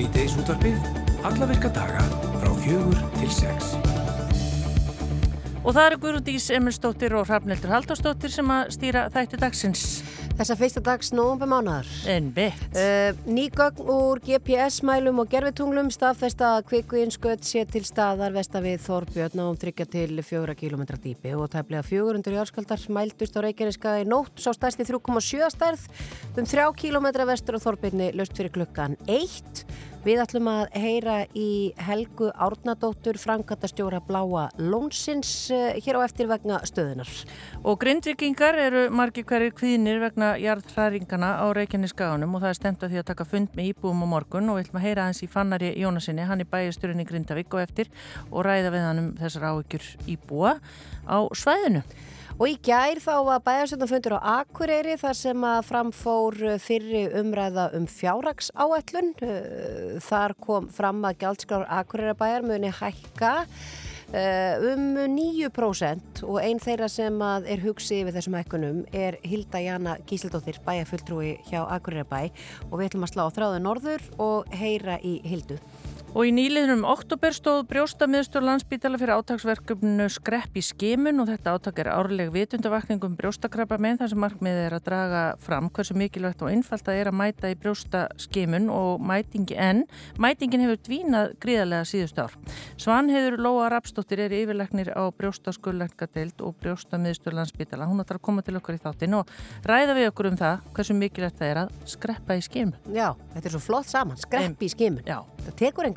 Svíteis útvarpið, alla virka daga frá fjögur til sex. Og það eru Guðrúndís Emilstóttir og Hrafnildur Haldarstóttir sem að stýra þætti dagsins. Þessa fyrsta dags nógum mánar. En bett. Uh, Nýgögn úr GPS-mælum og gerfitunglum staðfesta að kvikvinnskött sé til staðar vestafið Þorbjörn og um tryggja til fjóra kilómetra dýpi og tæplega 400 járskaldar mældust á Reykjaneska í nótt sá stærsti 3,7 stærð um 3 kilómetra vestur á Þorbjörni löst fyrir klukkan 1. Við ætlum að heyra í Helgu Árnadóttur, frangatastjóra Bláa Lónsins uh, hér á eftir vegna stöðunar. Og grindvikingar eru margi hverjir kvíðnir vegna jarðhræringana á Reykjaneskaganum og það er stemt að því að taka fund með íbúum á morgun og við ætlum að heyra hans í Fannari Jónasinni, hann er bæjasturinn í Grindavík og eftir og ræða við hann um þessar áhyggjur íbúa á svæðinu. Og í gær þá var bæjarstöndum á Akureyri þar sem að framfór fyrri umræða um fjárrags áætlun. Þar kom fram að gjaldskráður Akureyrabæjar muni hækka um 9% og einn þeirra sem er hugsið við þessum hækkunum er Hilda Jana Gísildóttir bæjarfulltrúi hjá Akureyrabæ og við ætlum að slá þráðu norður og heyra í Hildu. Og í nýliðnum oktober stóð brjóstamiðstur landsbítala fyrir átagsverkefnu skrepp í skimun og þetta átak er árleg vitundavakningum brjóstakrabba með þar sem markmiðið er að draga fram hversu mikilvægt og einfalt það er að mæta í brjóstaskimun og mætingi en mætingin hefur dvínað gríðarlega síðust ár. Svan hefur Lóa Rapsdóttir er yfirleiknir á brjóstaskullengadeild og brjóstamiðstur landsbítala. Hún ætlar að koma til okkur í þáttin og ræða við okkur um það hversu mikilvægt það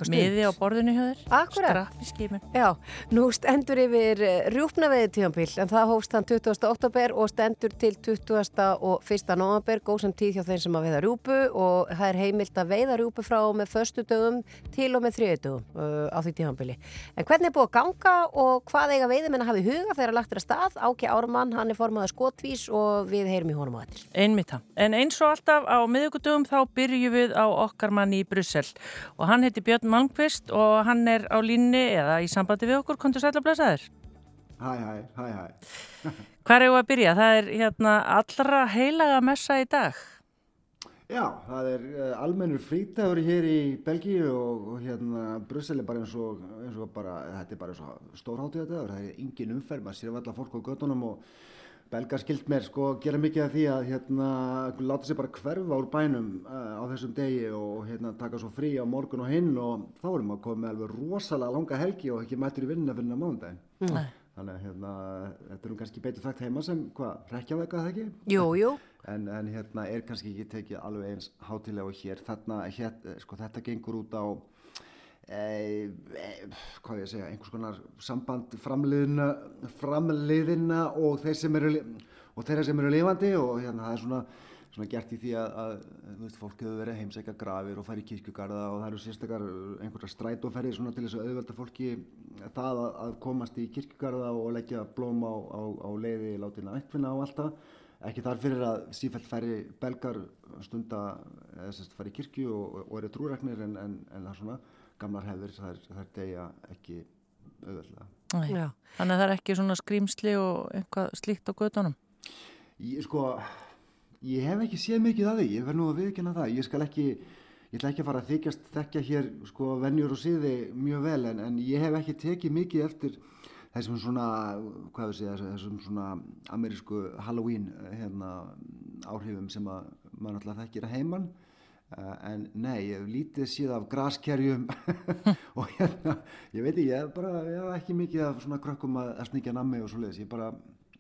að skreppa í skimun. Já, þetta svo flott saman, skrepp í skimun. Já. Það tekur enga stund. Miði á borðinu hjá þér. Akkurat. Skrapp í skimun. Já, nú stendur yfir rjúpnaveði tíðanbíl en það hófst hann 20. oktober og stendur til 20. og 1. november góðsam tíð hjá þeim sem að veiða rjúpu og það er heimilt að veiða rjúpu frá með förstu dögum til og með þriðu dögum uh, á því tíðanbíli. En hvernig er búið að ganga og hvað eiga veiðmenn að hafa í huga þegar að lagt er að stað? Áki Árumann, hann er formaður skotvís og við heyrum í honum á þetta. Einmitt það. En eins og alltaf á miðugudögum þá byrjum við á okkar manni í Brussel og hann heiti Björn Malmqvist og hann er á línni eða í sambandi við okkur, kontur sæl að blæsa þér? Hæ, hæ, hæ, hæ. Hvað er þú að byrja? Það er hérna allra heilaga messa í dag. Já, það er uh, almennur frítagur hér í Belgíu og, og hérna Brussel er bara eins og, eins og bara, þetta er bara eins og stórháttíða dagur, það er engin umferð, maður sér allar fólk á göttunum og belgar skilt mér sko gera mikið af því að hérna láta sér bara hverfa úr bænum uh, á þessum degi og hérna taka svo frí á morgun og hinn og þá erum við að koma með alveg rosalega langa helgi og ekki mættur í vinnuna fyrir mándaginn. Mm. Þannig að hérna, þetta er nú kannski betur þakkt heima sem, hvað, rekjaveika það ekki? Jú, jú. En, en hérna er kannski ekki tekið alveg eins hátilega og hér. Þarna, hér, sko þetta gengur út á, hvað ég segja, einhvers konar samband framliðina, framliðina og þeir eru, og þeirra sem eru lifandi og hérna það er svona, svona gert í því að, að þú veist, fólk hefur verið heimsækja grafir og farið í kirkjugarða og það eru sérstakar einhverja strætóferðir svona til þess að auðvelda fólki það að, að komast í kirkjugarða og leggja blóm á, á, á leiði látina ættfinna og allt það. Ekki þar fyrir að sífælt færi belgar stunda eða sérst færi kirkju og, og eru trúræknir en, en, en það svona gamlar hefur þær degja ekki auðvölda Þannig að það er ekki svona skrýmsli og eitthvað slíkt á gödunum Ég sko ég hef ekki séð mikið að því, ég verð nú að viðkynna það. Ég skal ekki, ég ætla ekki að fara að þykjast þekkja hér sko vennjur og síði mjög vel en, en ég hef ekki tekið mikið eftir þessum svona, hvað við segja, þessum svona amerísku Halloween hérna, áhrifum sem að maður náttúrulega þekkir að heimann en nei, ég hef lítið síðan af graskerjum og hérna, ég veit ekki, ég hef bara, ég hef ekki mikið af svona krökkum að, að sníkja nammi og svo leiðis, ég bara,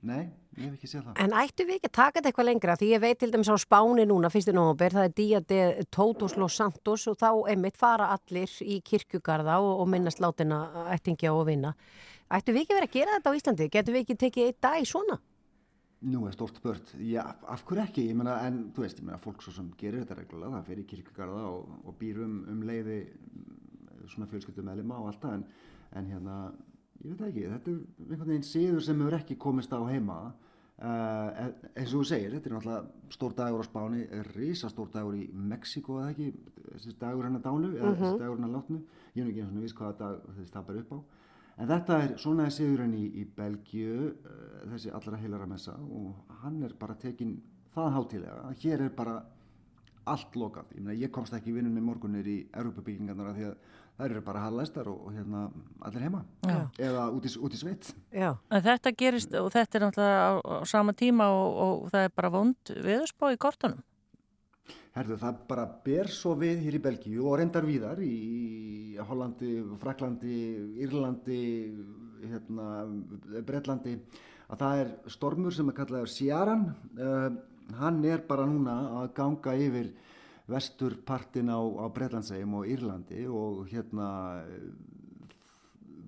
nei, ég hef ekki séð það. En ættu við ekki að taka þetta eitthvað lengra? Því ég veit til dæmis á Spáni núna, fyrstin óber, það er Dia de Todos los Santos og þá einmitt fara allir í kirkjugarða og, og minnast látina ættingja og vinna. Ættu við ekki verið að gera þetta á Íslandi? Getur við ekki tekið eitt dag í svona? Nú er stort spört, já, af hverju ekki, ég menna, en þú veist, ég menna, fólk svo sem gerir þetta reglulega, það fyrir kirkjugarða og, og býr um, um leiði svona fjölskyldum meðlema og allt það, en, en hérna, ég veit ekki, þetta er einhvern veginn síður sem hefur ekki komist á heima, uh, eins og þú segir, þetta er náttúrulega stór dagur á Spáni, risa stór dagur í Mexiko, eða ekki, þessi dagur hennar dánu, eða mm -hmm. þessi dagur hennar látnu, ég er ekki eins og viss hvaða dag þessi tapar upp á. En þetta er svona sigurinn í, í Belgiu, uh, þessi allra heilara messa og hann er bara tekinn það hátilega. Hér er bara allt lokað. Ég, meina, ég komst ekki í vinnunni morgunir í Europabyggingarnar því að þær eru bara hallæstar og, og hérna allir heima Já. eða út í, út í sveit. Já, En þetta gerist og þetta er náttúrulega á, á sama tíma og, og það er bara vond viðspá í kortunum. Herðu, það bara ber svo við hér í Belgíu og reyndar víðar í Hollandi, Fraklandi, Írlandi, hérna, Breitlandi að það er stormur sem er kallaður Sjaran. Uh, hann er bara núna að ganga yfir vesturpartin á, á Breitlandsegjum og Írlandi og hérna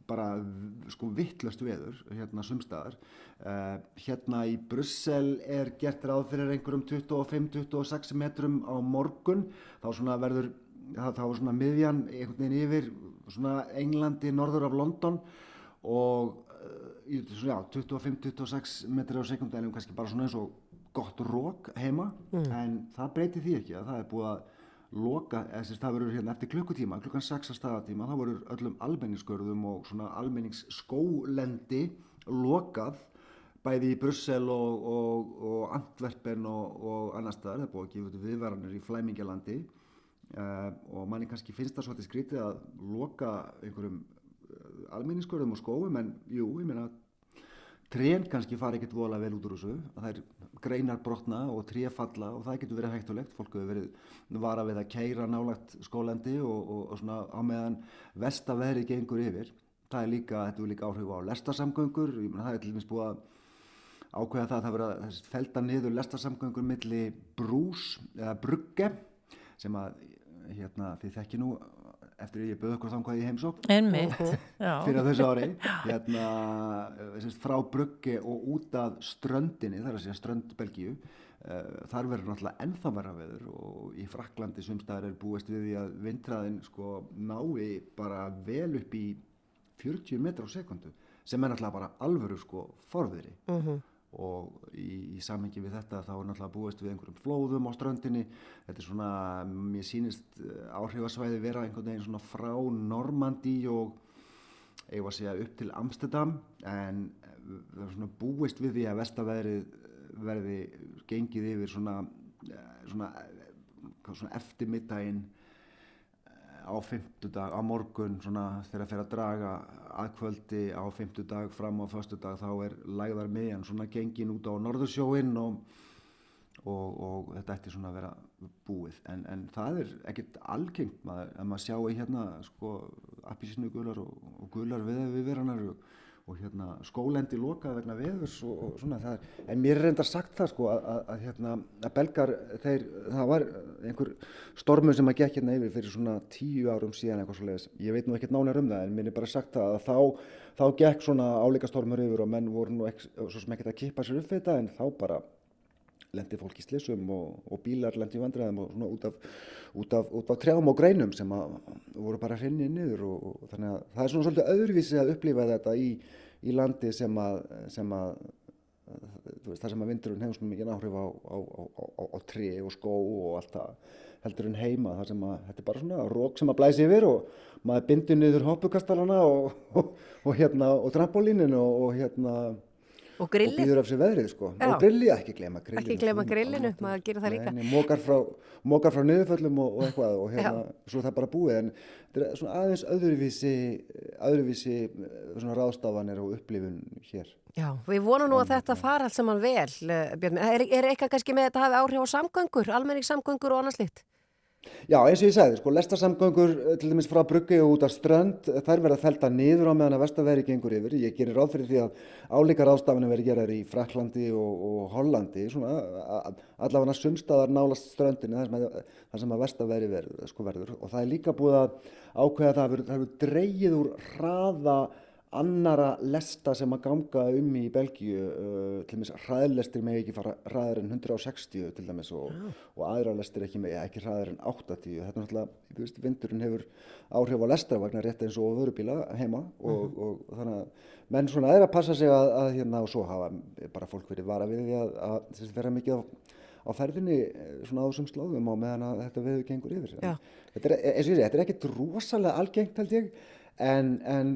bara sko vittlust veður hérna sumstaðar uh, hérna í Brussel er gert ráð fyrir einhverjum 25-26 metrum á morgun. Þá svona verður þá er svona miðjan einhvern veginn yfir svona Englandi, norður af London og uh, svona, já, 25-26 metri á sekundi en kannski bara svona eins og gott rók heima. En það breyti því ekki að það er búið að loka, þess að það verður hérna eftir klukkutíma, klukkan 6 að staðatíma, þá verður öllum almenningsgörðum og svona almenningsskólendi lokað bæði í Brussel og, og, og Antwerpen og, og annar staðar, það búið að gefa viðvaranir í Flæmingjalandi uh, og manni kannski finnst það svolítið skrítið að loka einhverjum uh, almenningsgörðum og skóum en jú, ég meina trén kannski fara ekkert vola vel út úr þessu það er greinar brotna og tré falla og það getur verið hægtulegt fólk hefur verið vara við að keira nálagt skólandi og, og, og svona á meðan vestaveðrið gengur yfir. Það er líka, þetta er líka áhrif á lestarsamgöngur. Ég menna það er til dæmis búið að ákveða það að það verið að felda niður lestarsamgöngur milli brús eða brugge sem að hérna, þið þekki nú eftir að ég bauð okkur þannig í heimsók Einmitt, já. fyrir þessu ári. Hérna, semst, frá bruggi og út að ströndinni, það er að segja strönd Belgíu uh, þar verður náttúrulega ennþá verra veður og í Fraklandi sumstaðar er búist við því að vindræðin sko nái bara vel upp í 40 metra á sekundu sem er náttúrulega bara alvöru sko forviðri og í, í samhengi við þetta þá er náttúrulega búist við einhverjum flóðum á ströndinni. Þetta er svona, mér sýnist eh, áhrifasvæði vera einhvern veginn svona frá Normandi og eigum að segja upp til Amsterdam. En eh, það er svona búist við því að vestaveðrið verði gengið yfir svona, eh, svona, svona eftirmiddaginn á fymtudag, á morgun svona þegar það fer að draga að kvöldi á fymtudag fram á föstudag þá er lægðar miðjan svona gengin út á norðursjóin og, og, og þetta ætti svona að vera búið. En, en það er ekkert algengt maður, að maður sjá í hérna sko appisínu gular og, og gular við viðveranar og, og hérna skólendi lokað vegna veðurs og, og svona það er, en mér er reyndar sagt það sko að, að, að hérna að belgar þeir, það var einhver stormur sem að gekk hérna yfir fyrir svona tíu árum síðan eitthvað svo leiðis, ég veit nú ekkert nánar um það en mér er bara sagt það að þá, þá gekk svona áleika stormur yfir og menn voru nú ekki, svo sem ekkert að kippa sér upp við þetta en þá bara lendi fólk í slissum og, og bílar lendi í vandræðum og svona út af, út af, út af trjám og greinum sem að voru bara hrinnið niður og, og þannig að það er svona svolítið öðruvísi að upplifa þetta í, í landi sem að, sem að veist, það sem að vindurinn hefur svona mikið áhrif á, á, á, á tré og skó og allt það heldur en heima þar sem að þetta er bara svona rók sem að blæsi yfir og maður bindur niður hoppukastalana og, og hérna og trampolínin og hérna Og og býður af sér veðrið sko Já. og grillið ekki glema grillinu Ekki gleyma sko, grillinu, alveg maður gerir það líka. Nei, mókar frá, frá niðurföllum og, og eitthvað og hérna, svo það bara búið en þetta er svona aðeins öðruvísi öðruvísi eh, svona ráðstafanir og upplifun hér já, við vonum nú að þetta fara allt saman vel, eh, Björn. Er, er eitthvað kannski með þetta hafi áhrif á samgöngur, almenningssamgöngur og annað slíkt? Já, eins og ég sagði, sko, lestarsamgöngur eh, til dæmis frá bruggi og út af strönd, eh, þær verða felta niður á meðan að vestaveri gengur yfir. Ég gerir ráð fyrir því að álíkar ástafanir verði gerðar í Fraklandi og, og Hollandi, svona allavega sumstaðar nálast ströndinni þar sem sem að vestaveri verður, sko, verður. Og það er líka búið að ákveða að það verður dreigið úr hraða annara lesta sem að ganga um í Belgíu uh, til dæmis hraðlestir með ekki fara hraðar en 160 til dæmis og, og aðra lestir ekki, með, ekki hraðar en 80 þetta er náttúrulega, þú veist, vindurinn hefur áhrif á lestravagnar rétt eins og vörubíla heima og, og, þannig að menn svona er að passa sig að, að hérna og svo hafa bara fólk verið vara við því að, að, að vera mikið á á ferðinni eh, svona á þessum slóðum á meðan að þetta veður gengur yfir. Þetta er, eins og ég segi, þetta er ekkert rosalega algengt held ég, en, en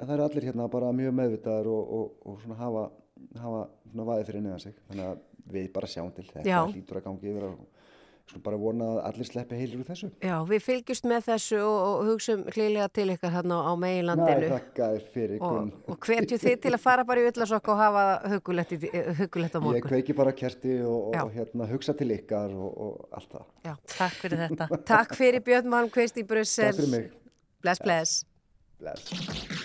það eru allir hérna bara mjög meðvitaðar og, og, og svona hafa, hafa svona vaðið fyrir neðan sig. Þannig að við bara sjáum til þetta Já. hlýtur að gangi yfir á, svona bara vona að allir sleppi heilir úr þessu. Já, við fylgjumst með þessu og, og hugsaum hlýlega til ykkar hérna á meginlandinu. Og, og hvetju þið til að fara bara í öllasokk og hafa hugulegt, í, hugulegt á morgun. Ég kveiki bara kerti og, og hérna, hugsa til ykkar og, og allt það. Já, takk fyrir þetta. takk fyrir Björn Malmqvist í Brussel. Takk fyrir mig. Bless, bless. Bless.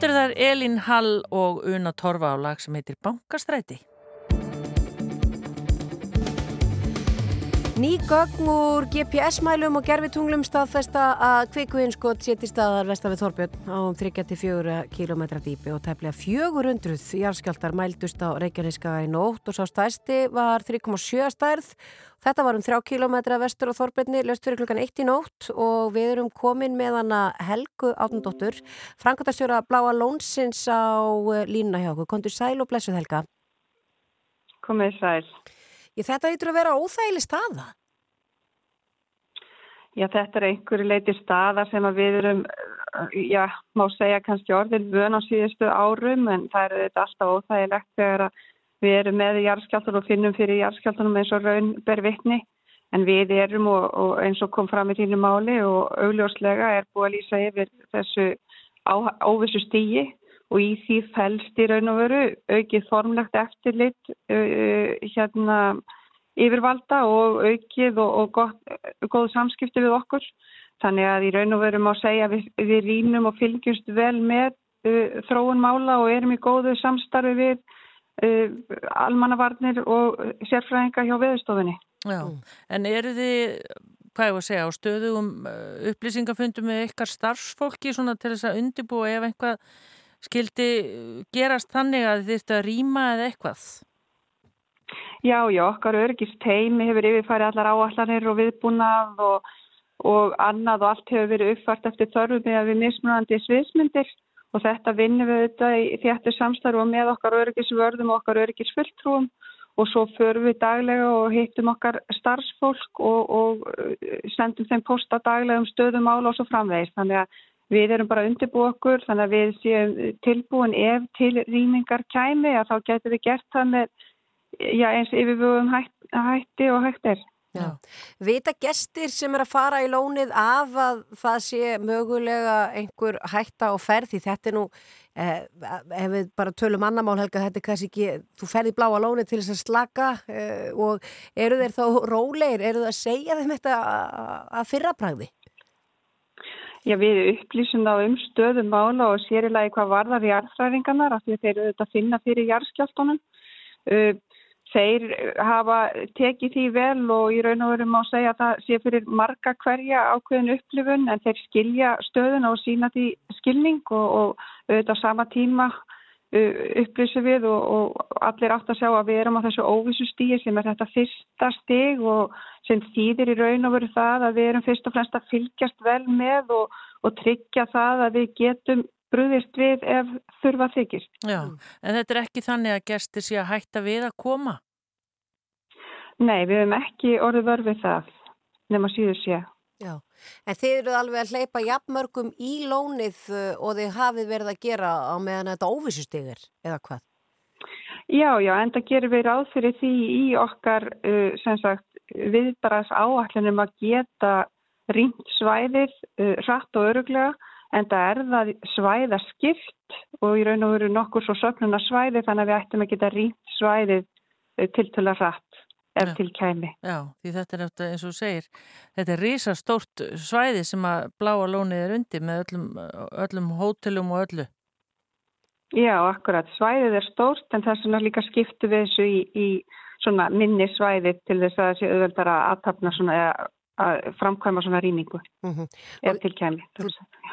Þetta eru þar Elin Hall og Una Torfa á lag sem heitir Bankastræti. Ný gögn úr GPS-mælum og gerfitunglum staðfesta að kvikvinnskot séti staðar vestan við Þorbjörn á um 34 km dýpi og tæplega 400 jarðskjáltar mældust á Reykjaneska í nótt og sá stærsti var 3,7 stærð. Þetta var um 3 km vestur á Þorbjörni, löst fyrir klukkan 1 í nótt og við erum komin með hana Helgu Átundóttur, Frankotastjóra Bláa Lónsins á eh, línuna hjá okkur. Kondur sæl og blessuð Helga. Komið sæl. Ég þetta eitthvað að vera óþægileg staða? Já, þetta er einhverju leiti staða sem við erum, já, má segja kannski orðin vön á síðustu árum en það er alltaf óþægilegt þegar við erum með jarðskjáltur og finnum fyrir jarðskjáltunum eins og raun ber vittni en við erum og, og eins og kom fram í þínu máli og augljóslega er búið að lýsa yfir þessu á, óvissu stígi og í því fælst í raun og veru aukið formlegt eftirlit uh, hérna yfirvalda og aukið og, og gott, góð samskipti við okkur. Þannig að í raun og veru má segja við, við rínum og fylgjumst vel með uh, þróun mála og erum í góðu samstarfi við uh, almannavarnir og sérfræðinga hjá veðustofunni. Já, en eru þið, hvað ég var að segja, á stöðugum upplýsingafundum með ykkar starfsfólki svona til þess að undibúa ef einhvað skildi gerast þannig að þið þurftu að rýma eða eitthvað? Já, já, okkar örgist teimi hefur yfirfærið allar áallanir og viðbúnað og, og annað og allt hefur verið uppfært eftir þörfum með að við mismunandi sviðsmyndir og þetta vinnum við þetta í þjættu samstarfu með okkar örgisvörðum og okkar örgisfulltrúum og svo förum við daglega og hittum okkar starfsfólk og, og sendum þeim posta daglega um stöðum ála og svo framvegist. Þannig að Við erum bara undirbúið okkur þannig að við séum tilbúin ef til rýmingar kæmi að þá getum við gert það með já, eins yfirbúum hætt, hætti og hætt er. Já. Vita gestir sem er að fara í lónið af að það sé mögulega einhver hætta og ferði þetta er nú, eh, ef við bara tölum annamál Helga, þetta er kannski ekki, þú ferði bláa lónið til þess að slaka eh, og eru þeir þá rólegir, eru það að segja þeim þetta að fyrrabræði? Já, við upplýsum þá um stöðum mála og sérilagi hvað varðar í jarðfræðingarnar af því að þeir eru þetta að finna fyrir jarðskjáltunum. Uh, þeir hafa tekið því vel og í raun og veru má segja að það sé fyrir marga hverja ákveðin upplifun en þeir skilja stöðun og sína því skilning og auðvitað sama tíma uh, upplýsum við og, og allir átt að sjá að við erum á þessu óvissu stíi sem er þetta fyrsta stig og sem þýðir í raun og veru það að við erum fyrst og fremst að fylgjast vel með og, og tryggja það að við getum brúðist við ef þurfa þykist. Já, en þetta er ekki þannig að gestur sé að hætta við að koma? Nei, við hefum ekki orðið vörfið það nema síður sé. Já, en þið eru alveg að hleypa jafnmörgum í lónið uh, og þið hafið verið að gera á meðan þetta óvissustegur eða hvað? Já, já, en það gerir við ráð fyrir því í okkar uh, sem sagt viðbaras áallinum að geta rínt svæðið uh, rætt og öruglega en það er það svæða skipt og í raun og veru nokkur svo söfnuna svæði þannig að við ættum að geta rínt svæðið uh, til til að rætt ef til kæmi. Já, því þetta er eftir eins og þú segir, þetta er risastórt svæði sem að bláa lónið er undir með öllum, öllum hótelum og öllu. Já, akkurat. Svæðið er stórt en þess vegna líka skiptu við þessu í, í svona minni svæði til þess að það sé auðveldar að aðtapna svona eða að framkvæma svona rýmingu Mm -hmm. ef til kæmi.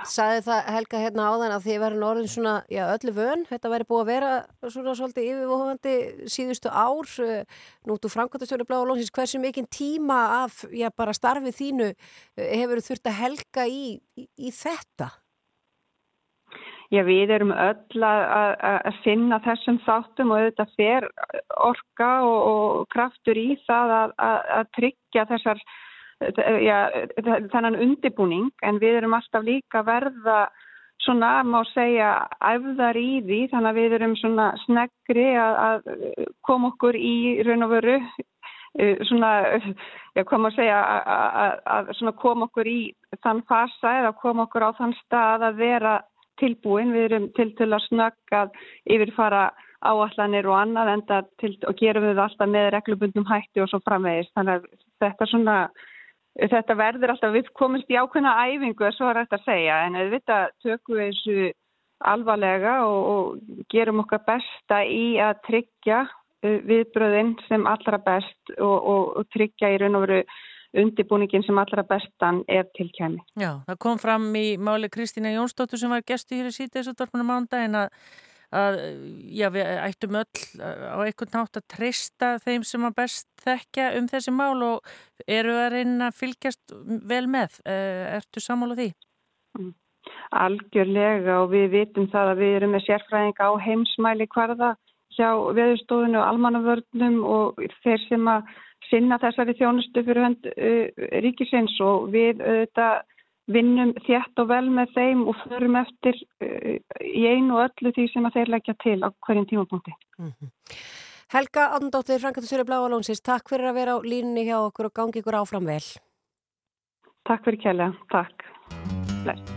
Saði það Helga hérna áðan að þið verður orðin svona, já öllu vön, þetta væri búið að vera svona svolítið yfirvóðandi síðustu ár, nú þú framkvæmtastjóri Bláa Lónsins, hversu mikinn tíma af, já bara starfið þínu eh, hefur þurft að helga í, í, í þetta? Já, við erum öll að, að, finna þessum þáttum og auðvitað fer orka og, og kraftur í það að, að, að tryggja þessar, já, þennan undibúning en við erum alltaf líka verða svona, má segja, æfðar í því þannig að við erum svona snegri að, að koma okkur í raun og veru eh, svona, já, hvað má segja, að, svona koma okkur í þann fasa eða koma okkur á þann stað að vera tilbúin, við erum til til að snögg að yfirfara áallanir og annað enda til, og gerum við alltaf með reglubundum hætti og svo framvegist. Þannig að þetta, svona, þetta verður alltaf, við komumst í ákveðna æfingu, svo er þetta að segja, en við þetta tökum við þessu alvarlega og, og gerum okkar besta í að tryggja uh, viðbröðin sem allra best og, og, og tryggja í raun og veru undibúningin sem allra bestan er til kemi. Já, það kom fram í máli Kristína Jónsdóttur sem var gestu hér í síðan þessu dörfnum mándagin að að já, við ættum öll á einhvern nátt að treysta þeim sem að best þekkja um þessi mál og eru að reyna að fylgjast vel með. Eh, ertu sammála því? Mm. Algjörlega og við vitum það að við erum með sérfræðing á heimsmæli hverða hjá veðurstofinu og almannavörnum og þeir sem að sinna þessari þjónustu fyrir hönd uh, ríkisins og við auðvitað vinnum þjætt og vel með þeim og förum eftir uh, í einu og öllu því sem þeir leggja til á hverjum tímapunkti. Mm -hmm. Helga Andóttir, Frankatusur í Bláalónsins, takk fyrir að vera á línni hjá okkur og gangi ykkur áfram vel. Takk fyrir kjælega, takk. Bless.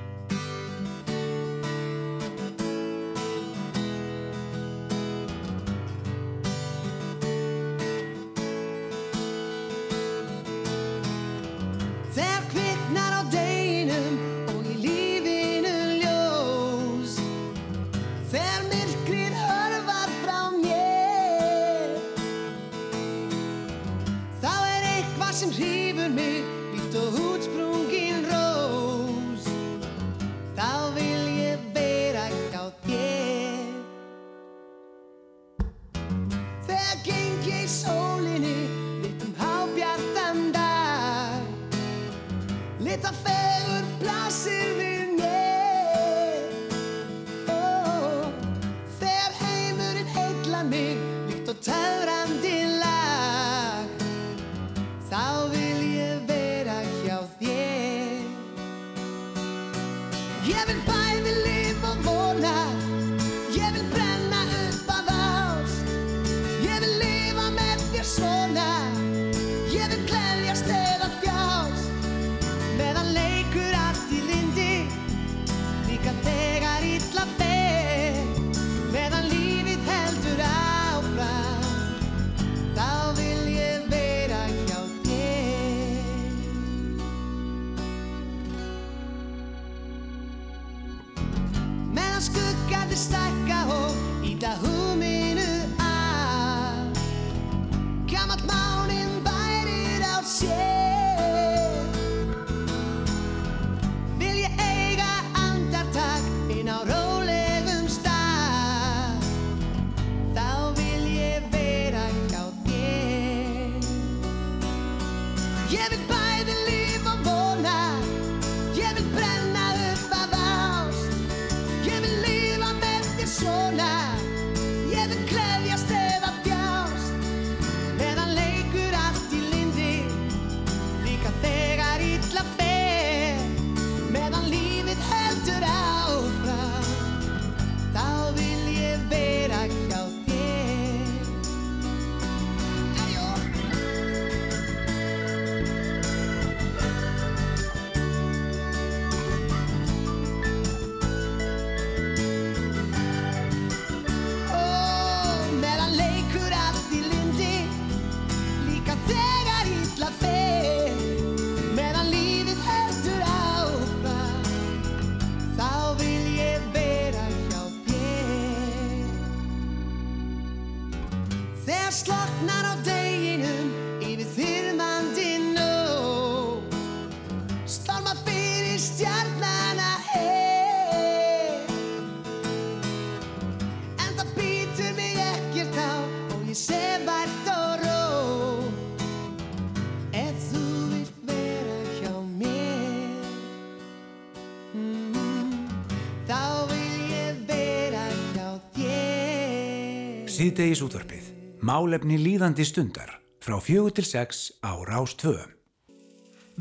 Síðdegis útvarpið. Málefni líðandi stundar. Frá fjögur til sex á Rás 2.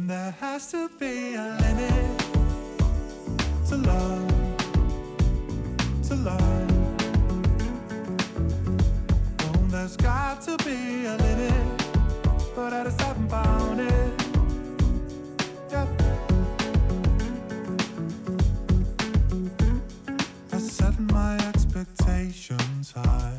There has to be a limit to love, to love. Oh, there's got to be a limit, but I just haven't found it. Yep. I set my expectations high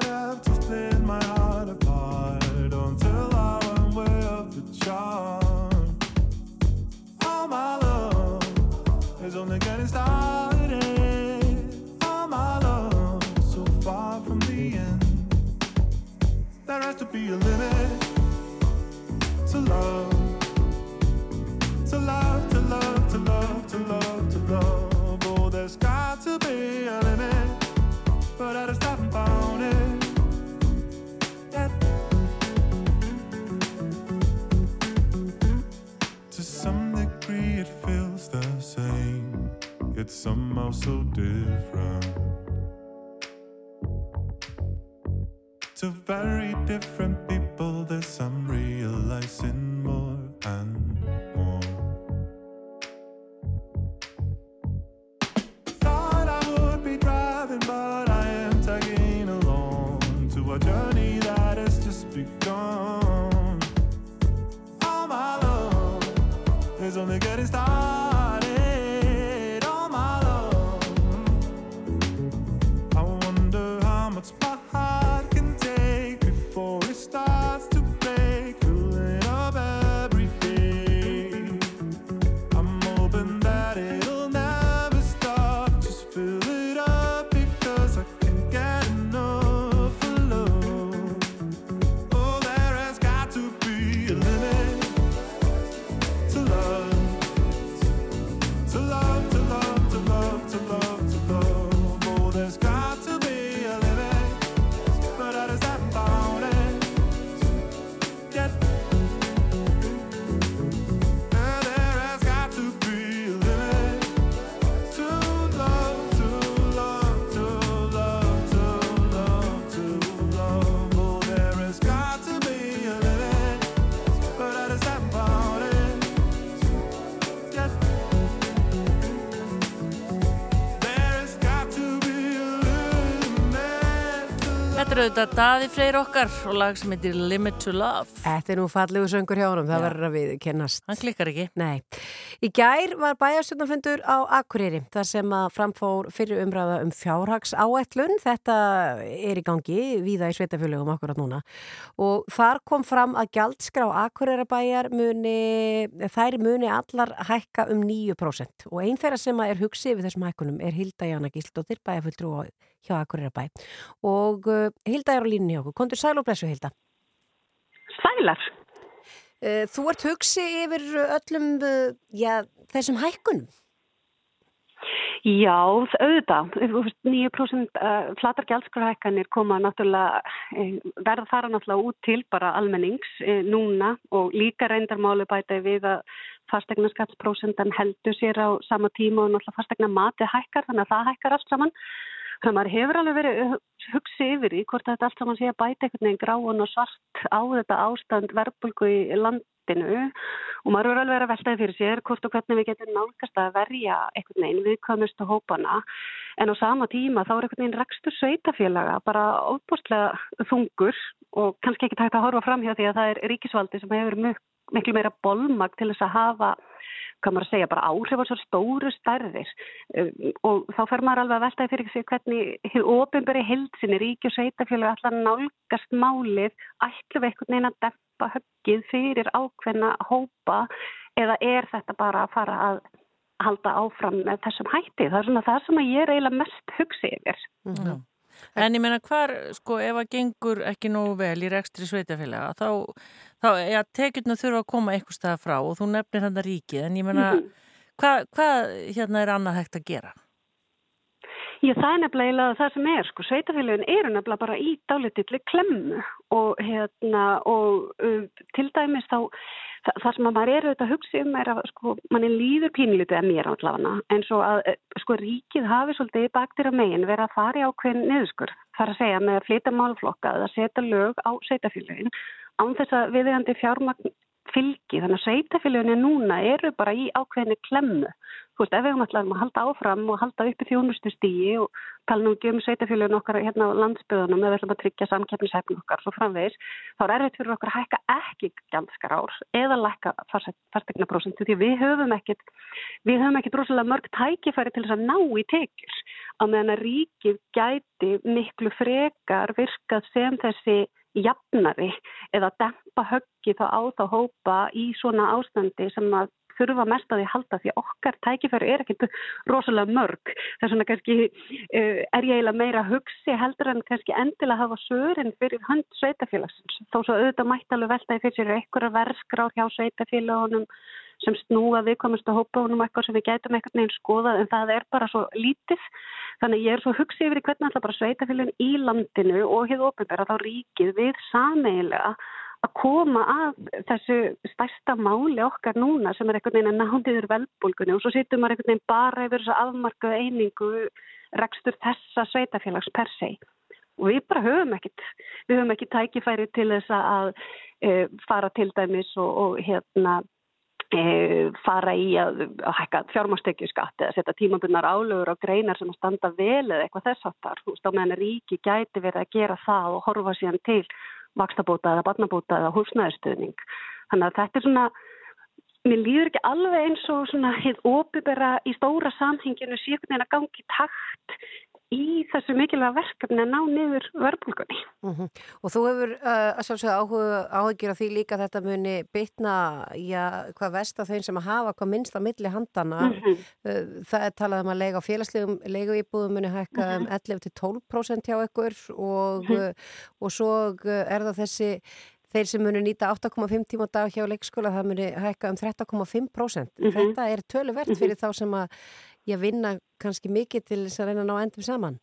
to to love, to love, to love, to love, to love. Oh, there's got to be a limit, but I just haven't found it. Yet. To some degree, it feels the same, yet somehow so different. to very different people. there's some realizing more and more. Thought I would be driving, but I am tagging along to a journey that has just begun. All my love is only. Auðvitað Daði Freyr okkar og lag sem heitir Limit to Love. Þetta er nú fallegu söngur hjá honum, það verður að við kennast. Hann klikkar ekki. Nei. Í gær var bæjarstjórnarfundur á Akureyri, þar sem að framfór fyrir umræða um fjárhags áætlun. Þetta er í gangi víða í sveitafjölugum akkurat núna. Og þar kom fram að gjaldskrá Akureyrabæjar muni, þær muni allar hækka um 9%. Og einn þeirra sem er hugsið við þessum hækkunum er Hilda Jana Gísldóttir, bæjarfulltrú hjá Akureyrabæ og uh, Hilda er á línni hjá okkur. Kondur sæl og blessu Hilda. Sælar. Uh, þú ert hugsið yfir öllum uh, já, þessum hækkunum? Já, auðvitað. 9% flatar gjaldskrahækkanir koma náttúrulega, verða fara náttúrulega út til bara almennings núna og líka reyndarmáli bæta við að fastegna skattsprósendan heldur sér á sama tíma og náttúrulega fastegna mati hækkar þannig að það hækkar allt saman. Þannig að maður hefur alveg verið hugsið yfir í hvort þetta allt saman sé að bæta einhvern veginn gráan og svart á þetta ástand verbulgu í landinu. Og maður hefur alveg verið að veltaði fyrir sér hvort og hvernig við getum nálgast að verja einhvern veginn viðkvæmustu hópana. En á sama tíma þá er einhvern veginn rekstur sveitafélaga bara óbústlega þungur og kannski ekki tægt að horfa fram hjá því að það er ríkisvaldi sem hefur miklu meira bolmag til þess að hafa hvað maður að segja, bara áhrif á svo stóru stærðir. Um, og þá fer maður alveg að veltaði fyrir sig hvernig ofinberi hildsinni, ríki og sveitafjölu allar nálgast málið. Ætlu við einhvern veginn að deppa höggið fyrir ákveðna hópa eða er þetta bara að fara að halda áfram með þessum hætti? Það er svona það sem ég er eiginlega mest hugsið yfir. Mm -hmm. En ég menna hvar, sko, ef að gengur ekki nógu vel í rekstri sveitafélaga, þá, þá, já, tekjurnu þurfa að koma eitthvað stað frá og þú nefnir hann að ríkið, en ég menna, mm -hmm. hvað, hvað hérna er annað hægt að gera? Já, það er nefnilega það sem er, sko, sveitafélagin eru nefnilega bara í dálitilli klemmu og hérna, og uh, til dæmis þá Þa, það sem maður er auðvitað að hugsa um er að sko, mann er líður pínlítið að mér átlafana en svo að eh, sko ríkið hafi svolítið baktir á megin verið að fara í ákveðin niðurskur þar að segja með að flytja málflokka eða setja lög á setjafélagin án þess að viðegandi fjármagn fylgi. Þannig að sveitafélaginu núna eru bara í ákveðinu klemmu Þú veist, ef við alltaf að halda áfram og halda uppi þjónustu stígi og tala nú ekki um sveitafélagin okkar hérna á landsbyðunum eða við ætlum að tryggja samkeppnishefn okkar svo framvegis, þá er erfitt fyrir okkar að hækka ekki gjaldskar ár eða lækka fastegna prosentu því við höfum ekkit, við höfum ekkit rosalega mörg tækifæri til þess að ná í tekjur á meðan að ríkið gæti miklu frekar virkað sem þessi jafnari eða dempa höggi þá á þá hópa í svona ástandi sem að þurfa mest að því halda því okkar tækifæru er ekkert rosalega mörg. Þess vegna kannski uh, er ég eiginlega meira hugsi heldur en kannski endilega hafa sörin fyrir hönd sveitafélagsins þó svo auðvitað mætti alveg veltaði fyrir einhverja verskráð hjá sveitafélagunum sem snúa viðkomustu hópaunum eitthvað sem við gætum eitthvað neins skoðað en það er bara svo lítið. Þannig ég er svo hugsið yfir hvernig alltaf bara sveitafélagin í landinu og hefur ofinbæra þá ríkið við sameilega að koma að þessu stærsta máli okkar núna sem er einhvern veginn að náðiður velbólgunni og svo sittum maður einhvern veginn bara yfir þessu afmarkaðu einingu rekstur þessa sveitafélags per se. Og við bara höfum ekkit, við höfum ekki tækifæri til þess að e, fara til dæmis og, og hérna fara í að, að hækka fjármástekju skatt eða setja tímabunnar álögur á greinar sem að standa vel eða eitthvað þess aftar, þú veist á meðan ríki gæti verið að gera það og horfa síðan til vakstabóta eða barnabóta eða húsnæðistuðning. Þannig að þetta er svona, mér líður ekki alveg eins og svona hitt óbyrra í stóra samhenginu að gangi takt í þessu mikilvæga verkefni að ná niður verbulgunni. Mm -hmm. Og þú hefur uh, að sjálfsögða áhugjur á því líka að þetta muni bytna já, hvað vest að þeim sem að hafa hvað minnst að milli handana. Mm -hmm. uh, það er talað um að lega á félagslegum leiguýbúðum muni hækka um 11-12% hjá ykkur og, mm -hmm. uh, og svo er það þessi Þeir sem munu nýta 8,5 tíma dag hjá leikskóla það muni hækka um 13,5%. Þetta er töluvert fyrir þá sem að ég vinna kannski mikið til þess að reyna að ná endum saman?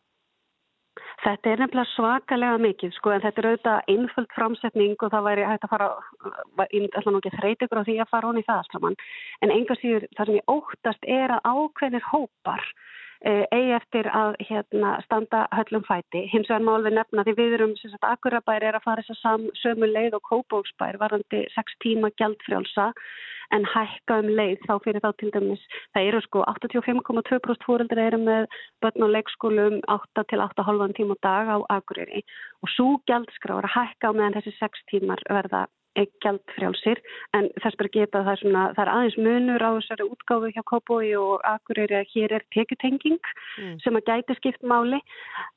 Þetta er nefnilega svakalega mikið sko en þetta er auðvitað einföld framsetning og það væri hægt að fara, ég ætla nú ekki að þreyti ykkur á því að fara honi í það saman en einhvers síður það sem ég óttast er að ákveðnir hópar eigi eftir að hérna, standa höllum fæti. Hins vegar má alveg nefna því við erum, sem sagt, Akurabær er að fara þess að sömu leið og Kópóksbær varandi 6 tíma gjaldfrjálsa en hækka um leið þá fyrir þá til dæmis. Það eru sko 85,2% fóreldri eru með börn og leikskólum 8 til 8,5 tíma dag á Akureyri og svo gældskrá er að hækka meðan þessi 6 tímar verða gjaldfrjálsir en þess bara geta það, svona, það er aðeins munur á þessari útgáfu hjá Kópói og Akureyri að hér er tekutenging mm. sem að gæti skipt máli.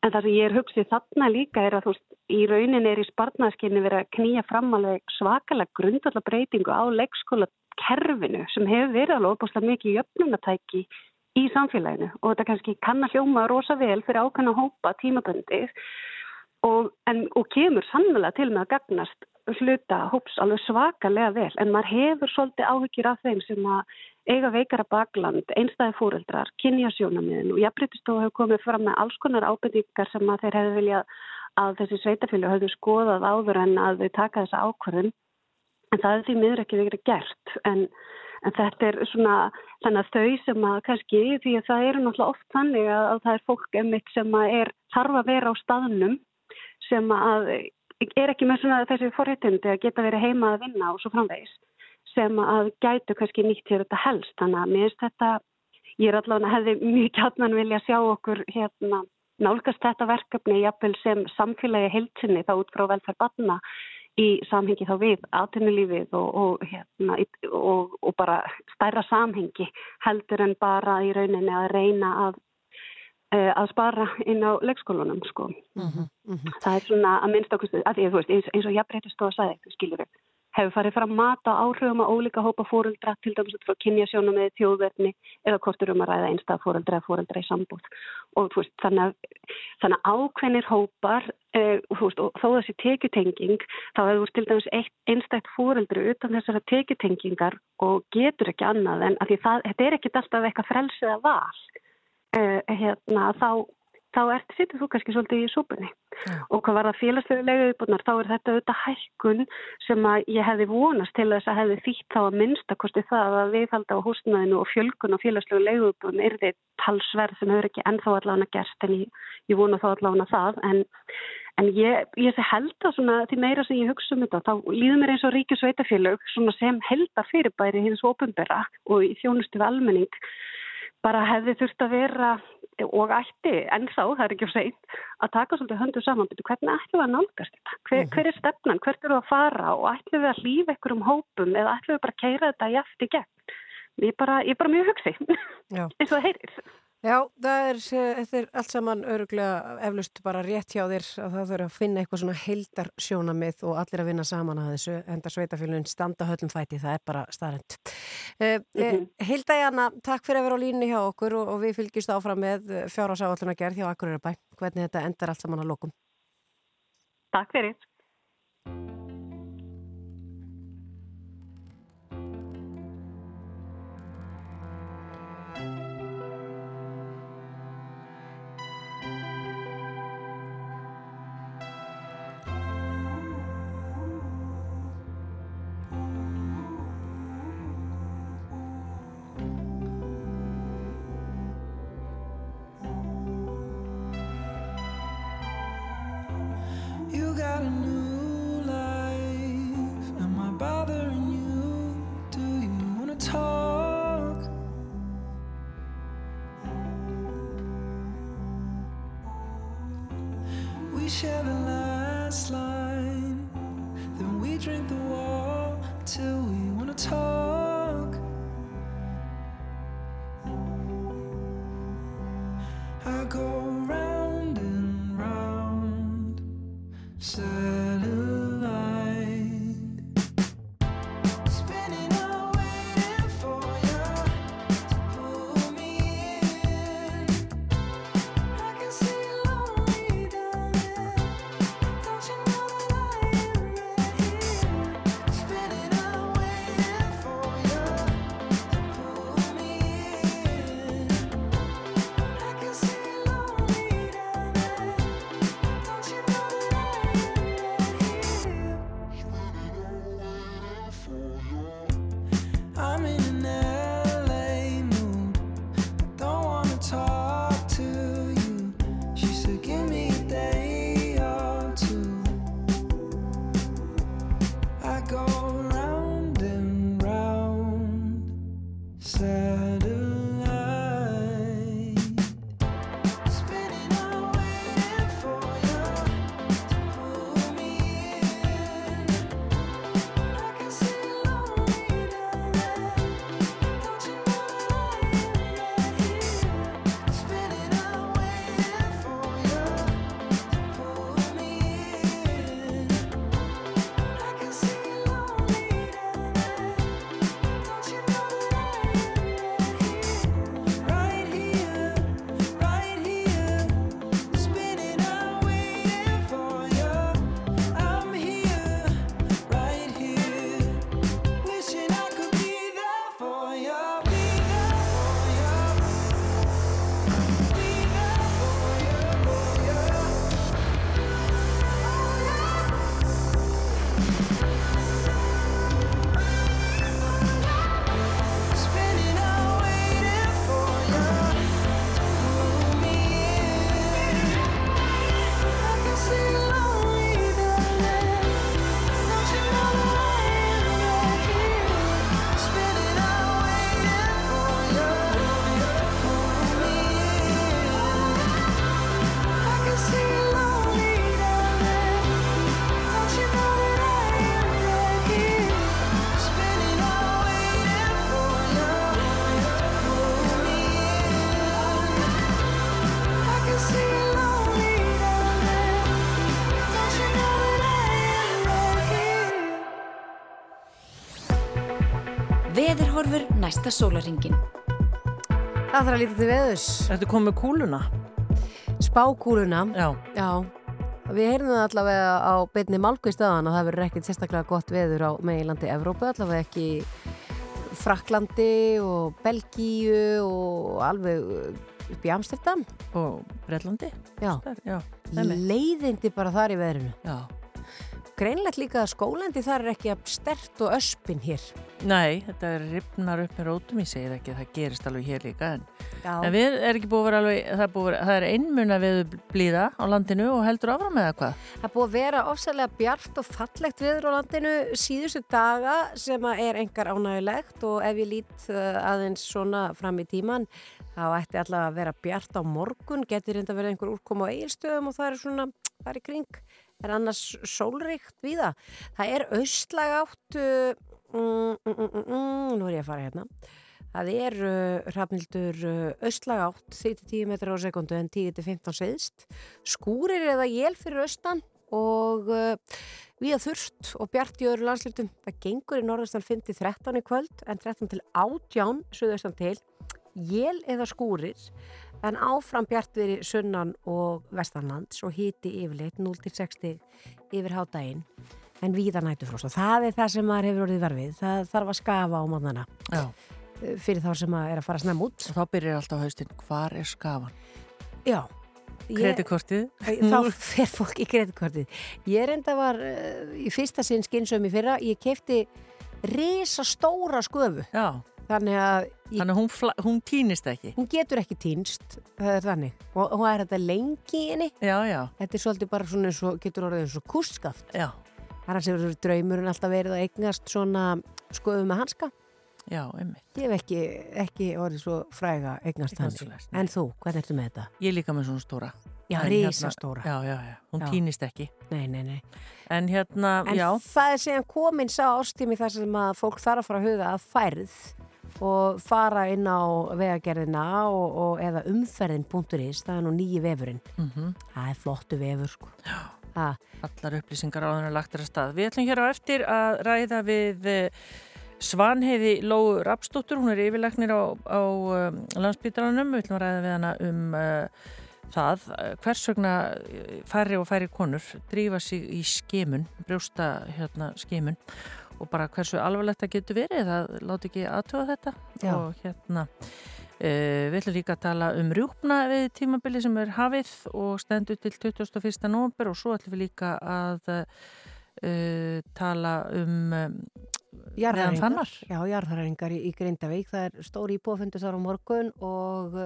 En það sem ég er hugsið þarna líka er að þú veist í raunin er í spartnaðskinni verið að knýja fram alveg svakalega grundalla breytingu á leikskóla kerfinu sem hefur verið alveg óbúslega mikið jöfnunatæki í samfélaginu. Og þetta kannski kann að hljóma rosa vel fyrir ákveðna hópa tímaböndið og, en, og kemur sannlega til með að gagnast hluta hóps alveg svakalega vel en maður hefur svolítið áhyggjur af þeim sem að eiga veikara bakland, einstæði fóreldrar, kynjasjónamiðin og jafnbrytistofu hefur komið fram með alls konar ábyrðingar sem að þeir hefur viljað að þessi sveitafélag hefur skoðað áður en að þau taka þessa ákvörðun. En það er því miður ekki verið gert. En, en þetta er svona þannig að þau sem að kannski því að það eru náttúrulega oft þannig að, að það er fólk emitt sem að er þarf að vera á staðnum sem að er ekki með svona þessi forréttindi að geta verið heima að vinna og svo framvegis sem að gætu kannski nýtt hér þetta helst. Þannig að mér finnst þetta ég er allavega hefði mjög kjarnan vilja sjá okkur hérna nálgast þetta verkefni jafnvel sem samfélagi heilsinni þá út frá velferð batna í samhengi þá við aðtunulífið og, og, hérna, og, og bara stærra samhengi heldur en bara í rauninni að reyna að, að spara inn á leikskólunum sko. Mm -hmm, mm -hmm. Það er svona að minnst okkur, að því, veist, eins, eins og ég breytist og að sagði, skiljur við hefur farið fram mat á áhrifum að ólíka hópa fóruldra til dæmis frá kynjasjónum eða þjóðverðni eða hvort eru um að ræða einstað fóruldra eða fóruldra í sambúð og veist, þannig, að, þannig að ákveðnir hópar eh, veist, og þó þessi tekjutenging þá hefur til dæmis einstækt fóruldri utan þessara tekjutengingar og getur ekki annað en að því það, þetta er ekki alltaf eitthvað frelsið að val eh, hérna, þá þá ert sittur þú kannski svolítið í súpunni ja. og hvað var það félagslega leiguðbúrnar þá er þetta auðvitað hækkun sem að ég hefði vonast til þess að hefði þýtt þá að minnstakosti það að viðhalda á húsnaðinu og fjölkun og félagslega leiguðbúrn er þið talsverð sem hefur ekki ennþá allavega gerst en ég, ég vona þá allavega það en, En ég, ég held að svona, því meira sem ég hugsa um þetta, þá líður mér eins og ríkjus veitafélög sem heldar fyrirbæri hins ofinbera og í þjónustu almenning bara hefði þurft að vera og ætti, en þá, það er ekki á segn, að taka svolítið höndu saman, hvernig ætlum við að nálgast þetta? Hver, mhm. hver er stefnan? Hvert eru að fara? Og ætlum við að lífa ykkur um hópum eða ætlum við bara að keira þetta jæft í gegn? Ég er bara, bara mjög hugsið, eins og það heyrir. Já, það er, þetta er allt saman öruglega eflust bara rétt hjá þér að það þurfa að finna eitthvað svona heildar sjónamið og allir að vinna saman að þessu enda sveitafélun standa höllum fæti, það er bara staðrend. Eh, mm -hmm. Hilda Jana, takk fyrir að vera á línni hjá okkur og, og við fylgjumst áfram með fjárhásáalluna gerð hjá Akureyri hvernig þetta endar allt saman að lokum. Takk fyrir. Næsta sólaringin. Það þarf að lítið til veðus. Þetta kom með kúluna. Spákúluna. Já. Já. Við heyrðum það allavega á beinni Malkvístaðan að það verður ekkert sérstaklega gott veður á meilandi Evrópu, allavega ekki Fraklandi og Belgíu og alveg upp í Amsterdam. Og Breitlandi. Já. Já. Leiðindi bara þar í veðrinu. Já. Greinlegt líka að skólandi þar er ekki stert og öspin hér. Nei, þetta er ripnar upp með rótum, ég segir ekki að það gerist alveg hér líka en, en við er ekki búið að vera alveg, það er, vera, það er einmun að við blíða á landinu og heldur áfram eða hvað? Það búið að vera ofsæðilega bjart og fallegt viður á landinu síðustu daga sem er engar ánægilegt og ef ég lít uh, aðeins svona fram í tíman þá ætti alltaf að vera bjart á morgun, getur reynda verið einhver úrkoma á eigilstöðum og það er svona, það er kring, er annars sólríkt við það. Það er austlag áttu, mm, mm, mm, mm, nú er ég að fara hérna, það er uh, rafnildur uh, austlag átt 3-10 metrar á sekundu en 10-15 seðst, skúrir eða jél fyrir austan og uh, við að þurft og bjart í öðru landslutum, það gengur í norðastan 5-13 í kvöld en 13 til 18 suðaustan til. Jél eða skúrir en áfram bjartveri sunnan og vestanlands og híti yfirleitt 0-60 yfir hádægin en víða nætufrost og það er það sem maður hefur orðið verfið það þarf að skafa á mannana fyrir þá sem maður er að fara snem út. Og þá byrjar alltaf haustinn, hvar er skafan? Já. Kredikortið? Þá fer fólk í kredikortið Ég er enda var uh, í fyrsta sinn skynsömi fyrra, ég kefti resa stóra sköfu. Já. Þannig að... Þannig að hún, hún týnist ekki? Hún getur ekki týnst, það er þannig. Og hún er þetta lengi í henni. Já, já. Þetta er svolítið bara svona eins og, getur orðið eins og kúskaft. Já. Það er að segja draumurinn alltaf verið að eignast svona skoðu með hanska. Já, einmitt. Ég hef ekki, ekki orðið svo fræga eignast þannig. En þú, hvernig ertu með þetta? Ég líka með svona stóra. Já, risastóra. Já, já, já. Hún já. týnist ekki. Nei, nei, nei. En hérna, en já. En það er og fara inn á vegagerðina og, og eða umferðin.is það er nú nýji vefurinn. Mm -hmm. það er flottu vefur sko. Ha. Allar upplýsingar á þennan lagtur að stað. Við ætlum hér á eftir að ræða við eh, Svanheiði Lóu Rapsdóttur, hún er yfirleiknir á, á um, landsbytalanum við ætlum að ræða við hana um uh, það, hvers vegna færri og færri konur drífa sig í skemun, brjósta hérna, skemun og bara hversu alvarlegt það getur verið það láti ekki aðtöða þetta Já. og hérna uh, við ætlum líka að tala um rjúpna við tímabili sem er hafið og stendur til 21. november og svo ætlum við líka að uh, tala um Jarðaringar, já, jarðaringar í, í Grindavík, það er stóri íbúafundu þar á morgun og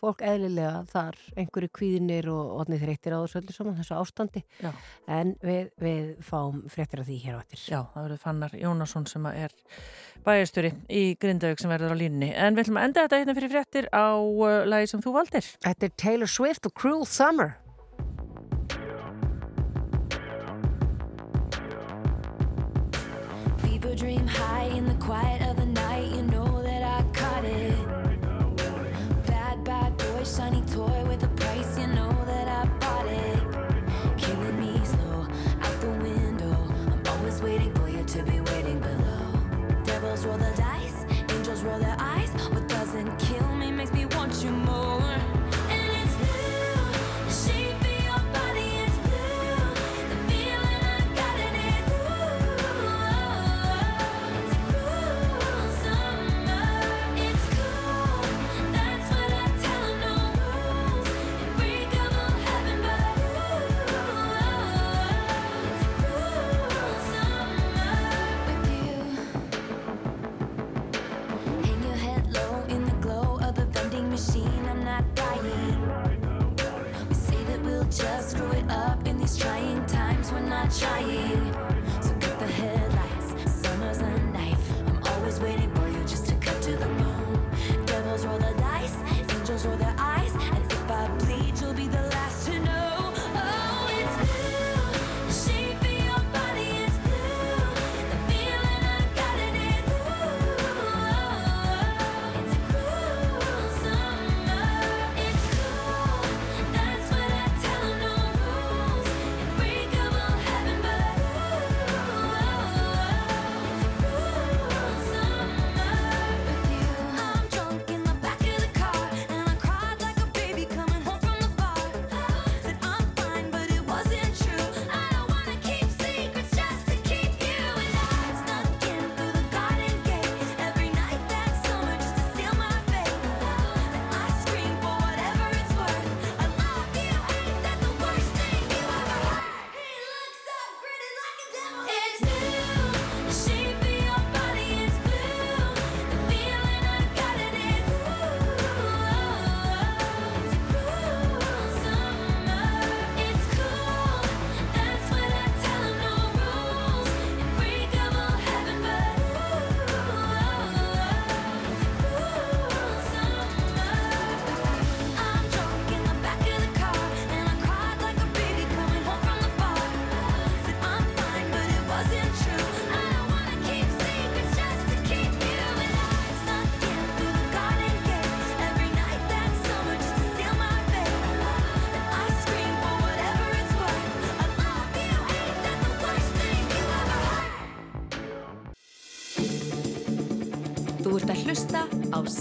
fólk eðlilega þar einhverju kvíðinir og odnið þreytir á þessu öllu saman þessu ástandi. Já. en við, við fáum fréttir af því hér á eftir. Já, það verður Fannar Jónasson sem er bæjastöri í Grindavík sem verður á línni en við ætlum að enda þetta hérna fyrir fréttir á uh, lagi sem þú valdir. Þetta er Taylor Swift og Cruel Summer. Fever dream high in the quiet of the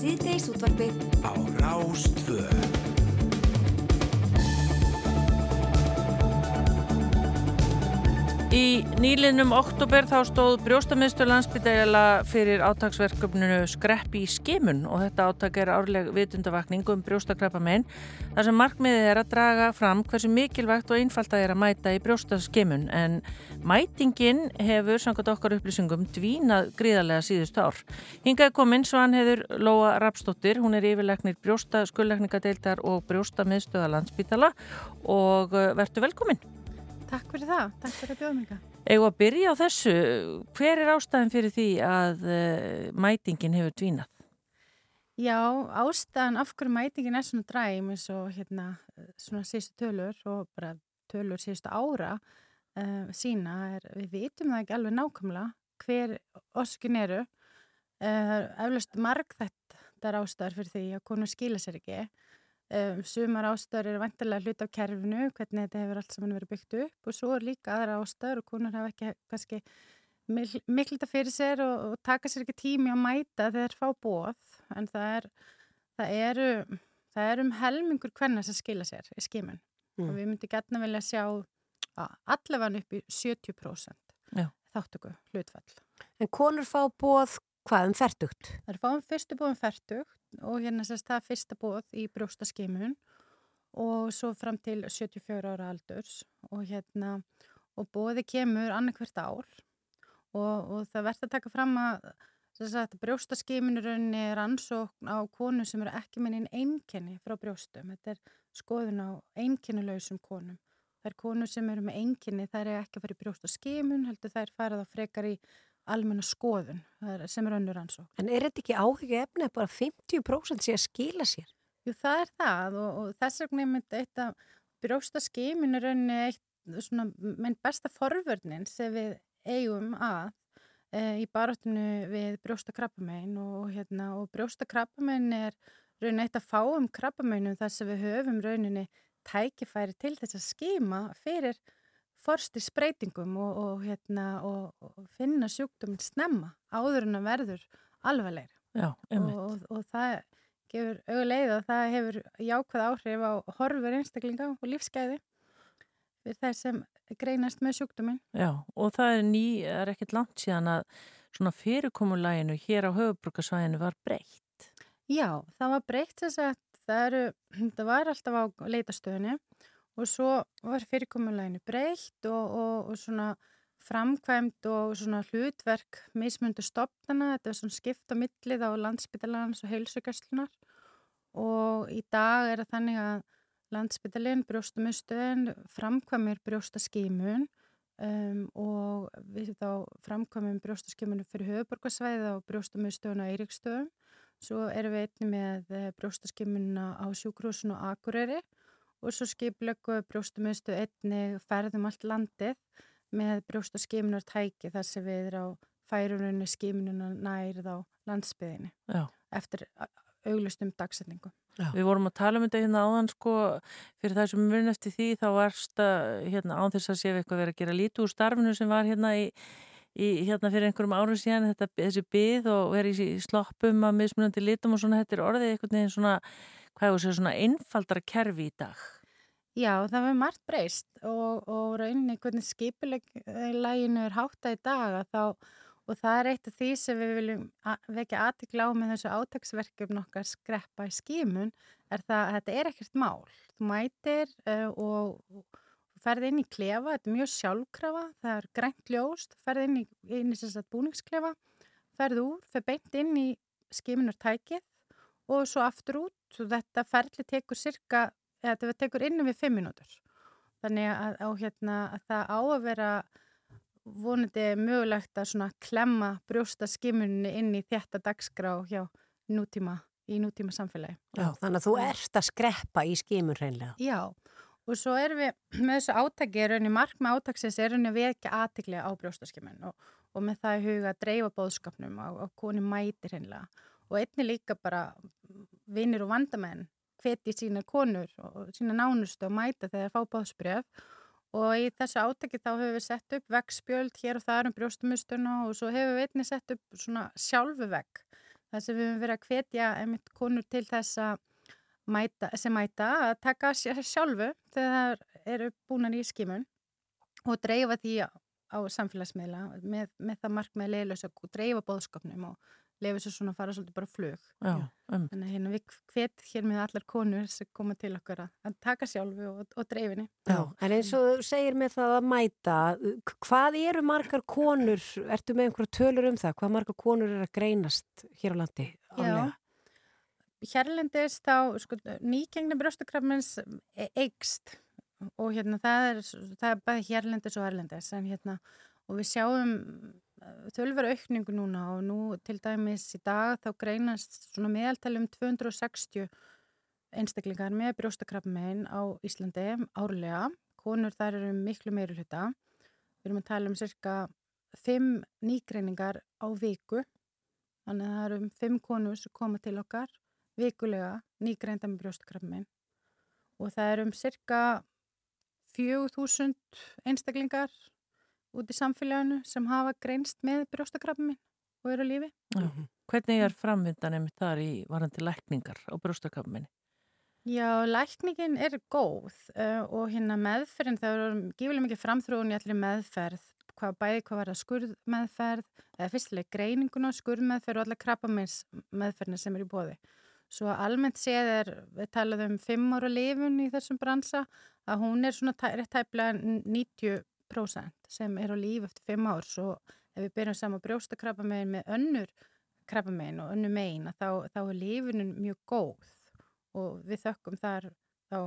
á síðdeis útvarfið nýlinum oktober þá stóð brjóstamiðstur landsbytæla fyrir átagsverkefninu Skreppi í skimun og þetta átak er árleg vitundavakning um brjóstakrappa menn þar sem markmiðið er að draga fram hversu mikilvægt og einfalt að er að mæta í brjóstaskimun. En mætingin hefur samkvæmt okkar upplýsingum dvínað gríðarlega síðust ár. Hingaði kominn Svan hefur Lóa Rapsdóttir, hún er yfirleiknir brjósta, skulleikningadeildar og brjóstamiðstöða landsbytala og eh, verður velkominn. Takk fyrir það, takk fyrir að bjóða mig Eða að byrja á þessu, hver er ástæðin fyrir því að uh, mætingin hefur dvínað? Já, ástæðan af hverju mætingin er svona dræm eins og hérna svona síðustu tölur og bara tölur síðustu ára uh, sína er, við vitum það ekki alveg nákvæmlega hver orskin eru. Uh, eflaust marg þetta er ástæðar fyrir því að konu skila sér ekki Um, sumar ástöður eru vantilega hlut á kerfinu, hvernig þetta hefur allt saman verið byggt upp og svo er líka aðra ástöður og konar hafa ekki kannski miklu þetta fyrir sér og, og taka sér ekki tími að mæta þegar það er fá bóð en það er, það eru, það er um helmingur hvernig það skila sér í skimun mm. og við myndum gætna velja að sjá allavega upp í 70% Já. þáttöku hlutfall. En konur fá bóð hvað um færtugt? Það er fáum fyrstu bóðum færtugt og hérna sérst það fyrsta bóð í brjóstaskimun og svo fram til 74 ára aldurs og hérna og bóði kemur annarkvært ár og, og það verður að taka fram að brjóstaskimunurinn er ansókn á konu sem eru ekki minni einkenni frá brjóstum. Þetta er skoðun á einkennilausum konum. Það er konu sem eru með einkenni, það er ekki að fara í brjóstaskimun, heldur það er farað að frekar í almenna skoðun sem er önnur ansók. En er þetta ekki áhuga efni að bara 50% sé að skila sér? Jú, það er það og, og þess vegna er myndið eitt að brjóstaskimin er önni eitt svona, menn besta forvörnin sem við eigum að e, í baráttinu við brjóstakrabbamein og, hérna, og brjóstakrabbamein er raunin eitt að fá um krabbameinum þar sem við höfum rauninni tækifæri til þess að skima fyrir forstis breytingum og, og, hérna, og, og finna sjúkdóminn snemma áður en að verður alvarleira Já, og það gefur auðuleið að það hefur jákvæð áhrif á horfur einstaklinga og lífsgæði fyrir þær sem greinast með sjúkdóminn. Já, og það er ný, er ekkert langt síðan að svona fyrirkomulæginu hér á höfubrukasvæðinu var breytt. Já, það var breytt þess að það, eru, það var alltaf á leitastöðinu og svo var fyrirkomuleginu breytt og, og, og svona framkvæmt og svona hlutverk mismundu stopnana, þetta er svona skipt á millið á landsbytalarans og heilsugjastlunar og í dag er það þannig að landsbytalinn, brjóstumustöðin framkvæmir brjóstaskímun um, og við þá framkvæmum brjóstaskímunum fyrir höfuborgarsvæði og brjóstumustöðun á Eiríkstöðum svo erum við einni með eh, brjóstaskímunna á sjúkrúsun og Akureyri og svo skiplöku brjóstumistu einni ferðum allt landið með brjóstaskimunar tæki þar sem við erum á færuninu skimununa nærið á landsbyðinni Já. eftir auglustum dagsetningu. Já. Við vorum að tala um þetta hérna áðan sko fyrir það sem við eftir því þá varst að hérna án þess að séu eitthvað verið að gera lítu úr starfinu sem var hérna í, í hérna fyrir einhverjum árum síðan þetta, þessi byð og verið í sloppum að mismunandi lítum og svona þetta er orðið einhvern veginn svona hvað er þessi svona einfaldara kerfi í dag? Já, það var margt breyst og, og rauninni hvernig skipuleginu er hátta í dag þá, og það er eitt af því sem við viljum vekja aðtikla á með þessu átagsverkjum nokkar skreppa í skímun er það að þetta er ekkert mál. Þú mætir uh, og, ferði inn í klefa, þetta er mjög sjálfkrafa, það er grænt ljóst, ferði inn í, í sérstaklega búningsklefa, ferði úr, fer beint inn í skímunartækið og svo aftur út og þetta ferli tekur cirka þetta tekur innum við fimm minútur þannig að, á, hérna, að það á að vera vonandi mögulegt að klemma brjósta skimunni inn í þetta dagskrá hjá nútíma í nútíma samfélagi. Já, þannig að þú ert að skreppa í skimun reynlega. Já, og svo erum við með þessu átaki, er rauninni mark með átaksins er rauninni við ekki aðtiklega á brjóstaskimun og, og með það í huga að dreifa bóðskapnum á, á koni mæti reynlega og einni líka bara vinnir og vandamenn hveti sína konur og sína nánustu að mæta þegar fá báðsbrjöf og í þessu átæki þá hefur við sett upp veggspjöld hér og þar um brjóstumustuna og svo hefur við einni sett upp svona sjálfu vegg Það sem við höfum verið að hvetja einmitt konur til þess að mæta, sem mæta að taka sjálfu þegar það eru búinan í skimun og dreifa því á, samfélagsmiðla með, með það mark með leiðlösa og dreifa bóðskapnum og lefa svo svona að fara svolítið bara flug. Já, um. Þannig að hérna við hvet hér með allar konur sem koma til okkar að taka sjálfu og, og dreifinni. Já, en eins og þú segir með það að mæta, hvað eru margar konur, ertu með einhverja tölur um það, hvað margar konur er að greinast hér á landi álega? Já, hérlendist þá, sko, nýgengni brjóstakrafmins eigst og hérna það er, það er bæði hérlendis og erlendis en hérna og við sjáum þölver aukningu núna og nú til dæmis í dag þá greinast svona meðaltalum 260 einstaklingar með brjóstakrafmein á Íslandi árlega. Konur þar eru miklu meiri hluta. Við erum að tala um cirka 5 nýgreiningar á viku. Þannig að það eru um 5 konur sem koma til okkar vikulega nýgreinda með brjóstakrafmein. Og það eru um cirka 4000 einstaklingar út í samfélaginu sem hafa greinst með brjóstakrafmin og eru lífi. Já. Hvernig er framvindan einmitt þar í varandi lækningar á brjóstakrafminni? Já, lækningin er góð uh, og hérna meðferðin, það eru gífilega mikið framþróun í allir meðferð, hvað bæði hvað var að skurðmeðferð, eða fyrstilega greininguna, skurðmeðferð og allar krabbamins meðferðina sem er í bóði. Svo almennt séð er, við talaðum um fimm ára lifun í þessum bransa, að hún er svona rétt tæplega 90 prósent sem er á líf eftir fimm ár svo ef við byrjum saman brjóstakrabbamein með önnur krabbamein og önnur megin þá, þá er lífunum mjög góð og við þökkum þar þá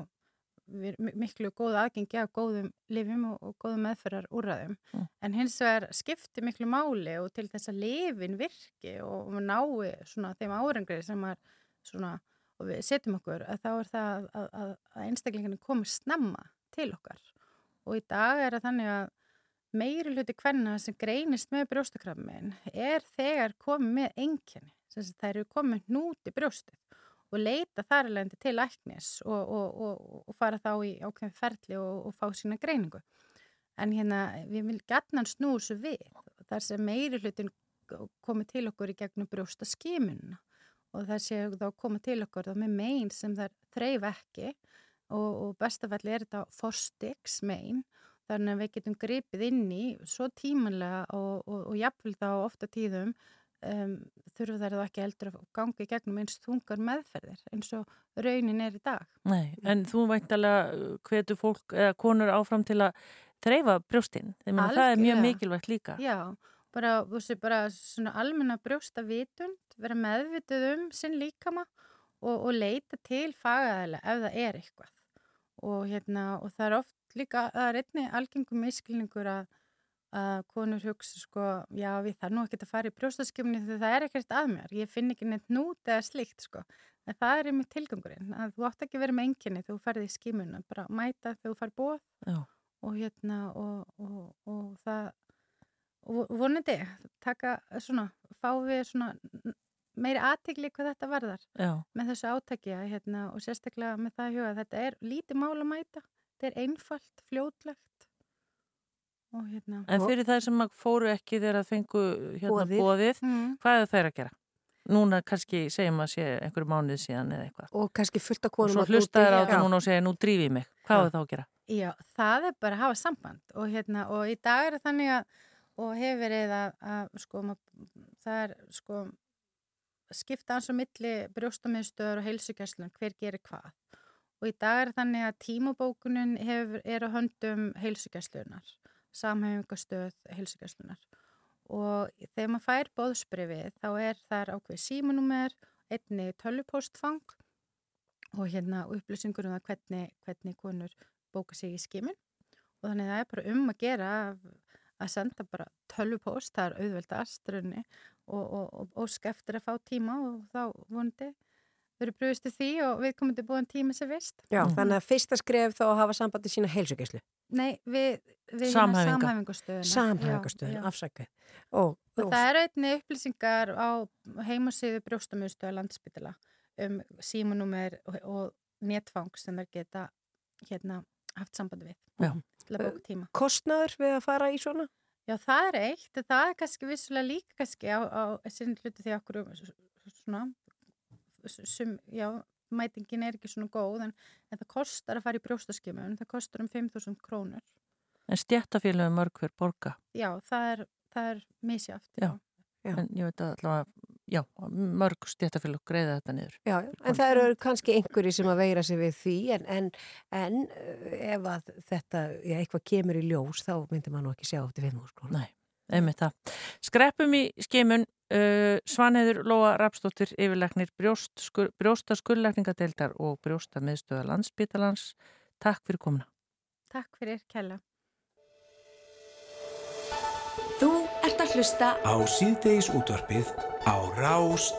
miklu góð aðgengi af góðum lifum og, góðum meðferðar úrraðum mm. en hins vegar skipti miklu máli og til þess að lifin virki og, nái svona þeim árangri sem er svona og við setjum okkur að þá er það að, að, að einstaklingarnir komur snemma til okkar og í dag er það þannig að meiri hluti hvenna sem greinist með brjóstakrafmin er þegar komið með enginni, þess að það eru komið núti brjóstið og leita þar alveg til læknis og, og, og, og fara þá í ákveðin ferli og fá sína greiningu. En hérna við viljum gætna snúið svo við þar sem meiri hlutin komið til okkur í gegnum brjóstaskimunna og það séu þá komið til okkur þá með megin sem þar þreyf ekki og, og bestafalli er þetta forstiks megin þannig að við getum gripið inn í svo tímanlega og, og, og jafnvel þá ofta tíðum um, þurfu þær þá ekki heldur að gangi gegnum eins þungar meðferðir eins og raunin er í dag. Nei, en þú væntalega hvetu fólk eða konur áfram til að þreyfa brjóstinn, það er mjög mikilvægt líka. Já, bara, bara almenna brjóstavitund, vera meðvituð um sinn líkama og, og leita til fagaðilega ef það er eitthvað og, hérna, og það er oft líka, það er einni algengum miskilningur að, að konur hugsa sko, já við þarf nú ekki að fara í brjóstaskjöfni því það er ekkert að mér, ég finn ekki neitt nút eða slikt sko, en það er einmitt tilgangurinn, að þú átt ekki verið með enginni þegar þú ferði í skímuna, bara mæta þegar þú fær bóð og hérna og, og, og það og vonandi, taka svona, fá við svona meiri aðtegli hvað þetta varðar Já. með þessu átækja hérna, og sérstaklega með það að huga þetta er lítið mál að mæta, þetta er einfalt, fljótlegt og hérna En fyrir það sem fóru ekki þegar það fengu hérna bóðið, mm. hvað er það að gera? Núna kannski segjum að sé einhverju mánuð síðan eða eitthvað. Og kannski fullt að konum að... Og svo hlustaður á þetta núna og segja nú drífið mig. Hvað er það að gera? Já, það er bara að hafa samband og hérna og í dag er það þannig að og hefur verið að, að sko, það er sko skipta hans á milli brjóstamiðstöður og heilsugjæslun, hver gerir hvað. Og í dag er þannig að tímabókunin hefur, er á höndum heilsugjæslunar, samhefingastöð heilsugjæslunar. Og þegar maður fær bóðsbrifið þá er þar ákveð símanúmer, einni tölvupostfang og hérna upplýsingur um það hvernig, hvernig konur bóka sig í skimin. Og þannig að það er bara um að gera að senda bara tölvupost, það er auðvelda astrunni og, og, og, og skeftir að fá tíma og þá vondi þau eru brúistu því og við komum til búin tíma sem vist. Já, mm -hmm. þannig að fyrsta skref þá að hafa sambandi sína heilsugjæslu. Nei, við, við samhæfingastöðuna. Samhæfingastöðuna, afsakað. Og, og það eru einni upplýsingar á heimasíðu brjóstamöðstöða landsbytila um símanúmer og netfang sem er geta hérna haft sambandi við. Já. Til að bóka tíma. Kostnaður við að fara í svona? Já, það er eitt. Það er kannski vissulega líka kannski á, á sinn hluti því okkur svona sum, já, mætingin er ekki svona góð en, en það kostar að fara í brjóstaskimun það kostar um 5.000 krónur En stjættafélagum mörg fyrir borga? Já, það er, er misjáft já. já, en ég veit að allavega já, mörg stjættafélag greiða þetta niður Já, en það eru kannski einhverji sem að veira sig við því en, en, en eh, ef að þetta, já, eitthvað kemur í ljós þá myndir maður ekki sjá eftir 5.000 krónur Nei einmitt það. Skreppum í skeimun uh, Svanheður Lóa Rapsdóttir yfirleiknir brjóst, skur, brjósta skullækningadeildar og brjósta miðstöða landsbítalans. Takk fyrir komuna. Takk fyrir kella. Þú ert að hlusta á síðdeis útvarpið á Rás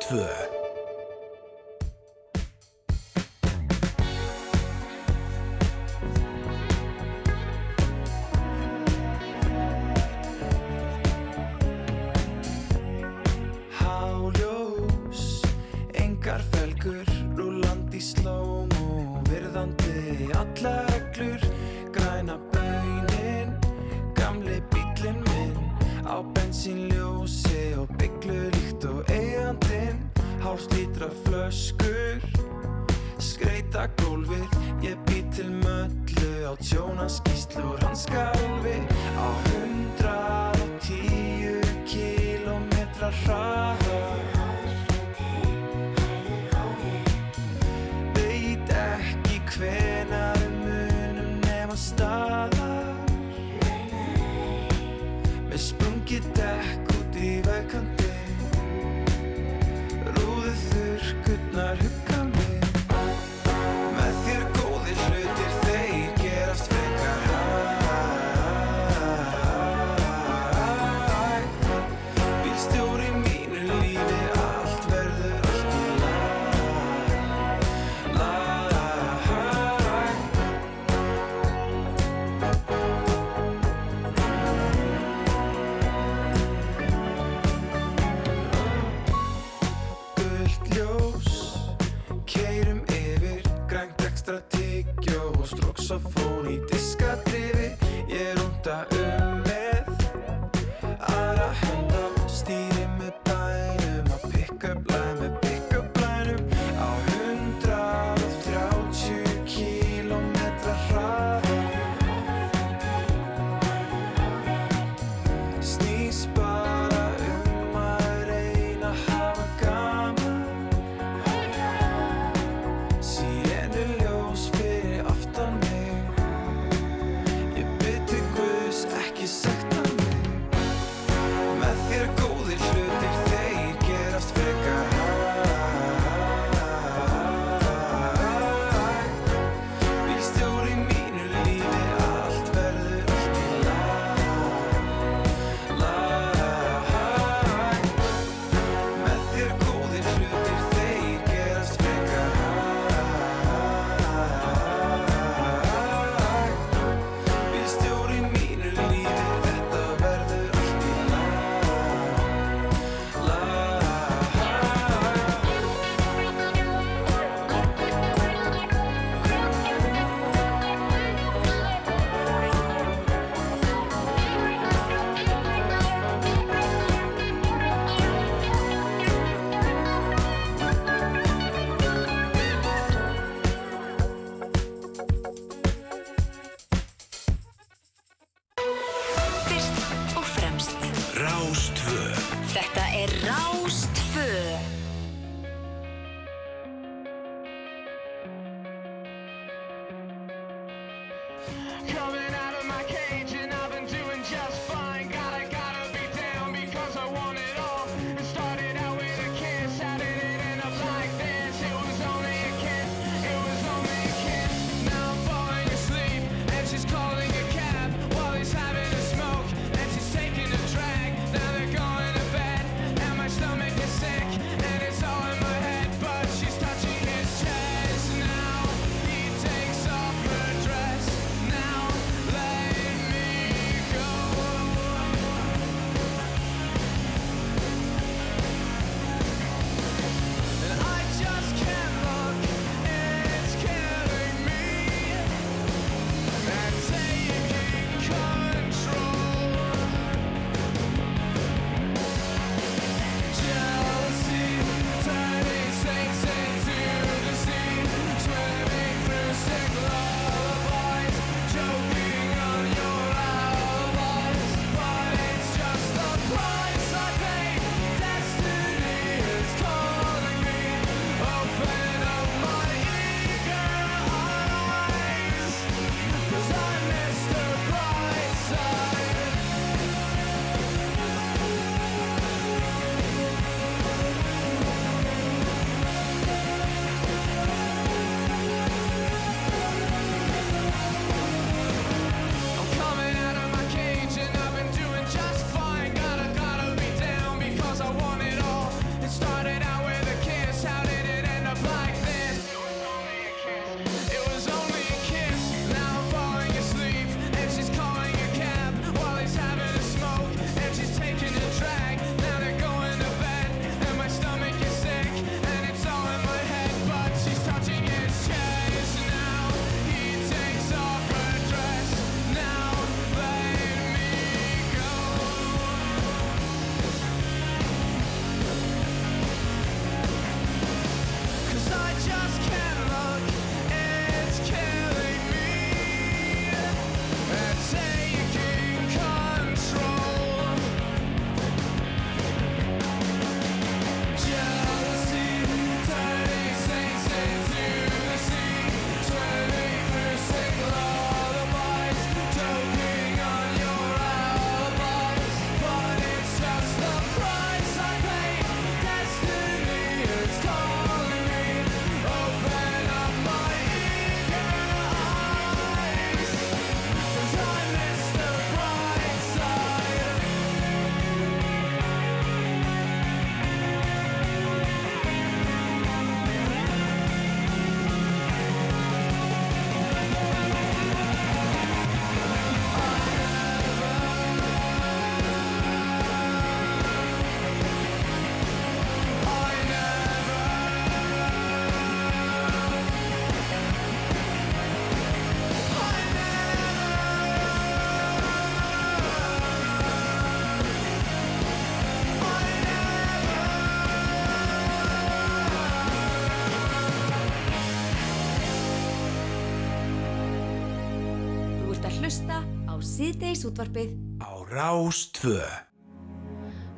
síðdeis útvarpið á Rás 2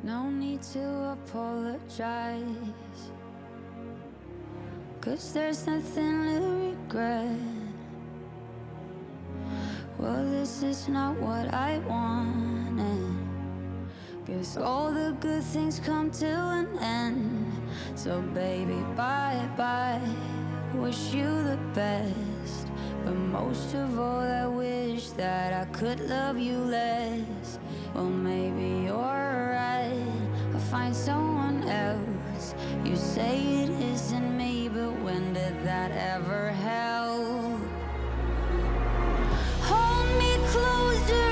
No need to apologize Cause there's nothing to regret Well, this is not what I wanted. Guess all the good things come to an end. So, baby, bye bye. Wish you the best. But most of all, I wish that I could love you less. Well, maybe you're right. I'll find someone else. You say it isn't me, but when did that ever help? Hold me closer,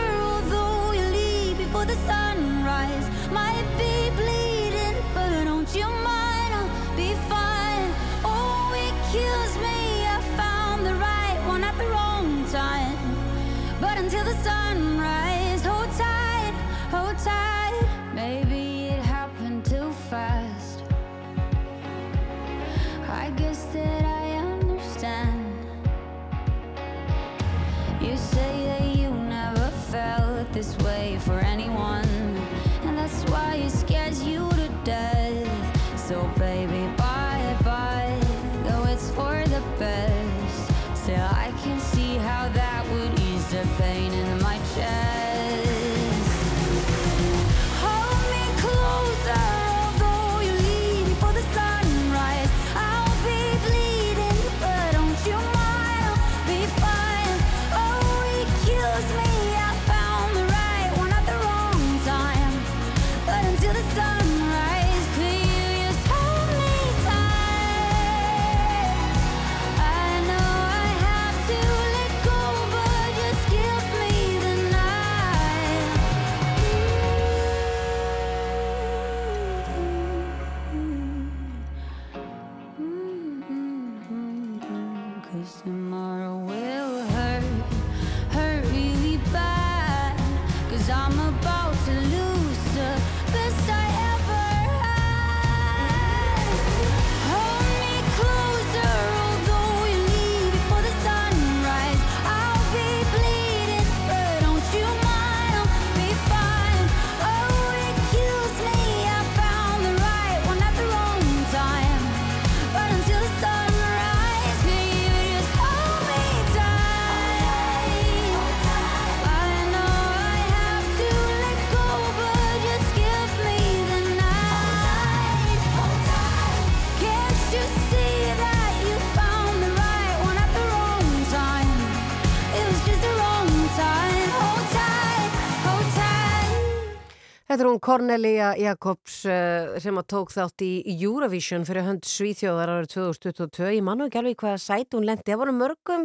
Er hún Cornelia Jakobs uh, sem að tók þátt í Eurovision fyrir hönd Svíþjóðar árið 2022. Ég mann ekki alveg hvað sæti hún lendi. Það voru mörgum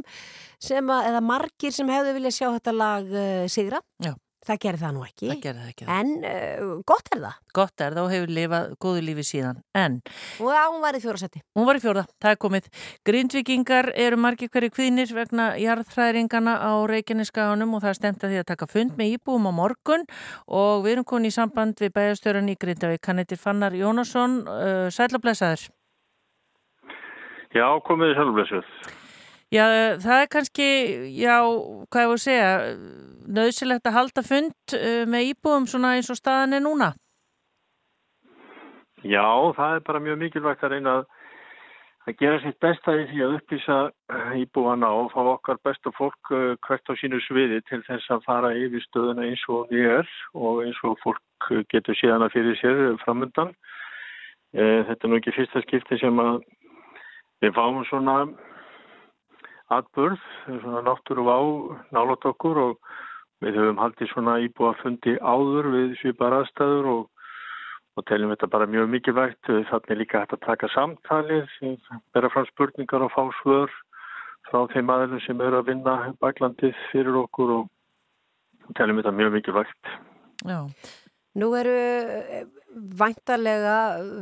sem að, eða margir sem hefðu viljað sjá þetta lag uh, sigra. Já. Það gerir það nú ekki. Það gerir það ekki. En uh, gott er það. Gott er það og hefur lifað góðu lífi síðan. En. Og já, hún var í fjórasetti. Hún var í fjóra, það er komið. Grindvikingar eru margir hverju kvinir vegna jarðhræringana á Reykjaneskaganum og það er stemt að því að taka fund með íbúum á morgun og við erum konið í samband við bæjastjóran í Grindavík. Hann heitir Fannar Jónasson. Uh, Sælablesaður. Já, komiði sælablesuð. Já, það er kannski, já, hvað ég voru að segja, nöðsilegt að halda fund með íbúum svona eins og staðan er núna? Já, það er bara mjög mikilvægt að reyna að, að gera sitt besta í því að upplýsa íbúana og fá okkar besta fólk hvert á sínu sviði til þess að fara yfir stöðuna eins og við er og eins og fólk getur síðan að fyrir sér framöndan. Þetta er nú ekki fyrsta skipti sem að við fáum svona atbörð, svona náttúru á nálat okkur og við höfum haldið svona íbúa fundi áður við svipar aðstæður og, og teljum þetta bara mjög mikilvægt. Þannig líka hægt að taka samtalið, bera fram spurningar og fá svör frá þeim aðeins sem eru að vinna baklandið fyrir okkur og teljum þetta mjög mikilvægt. Já. Nú eru væntarlega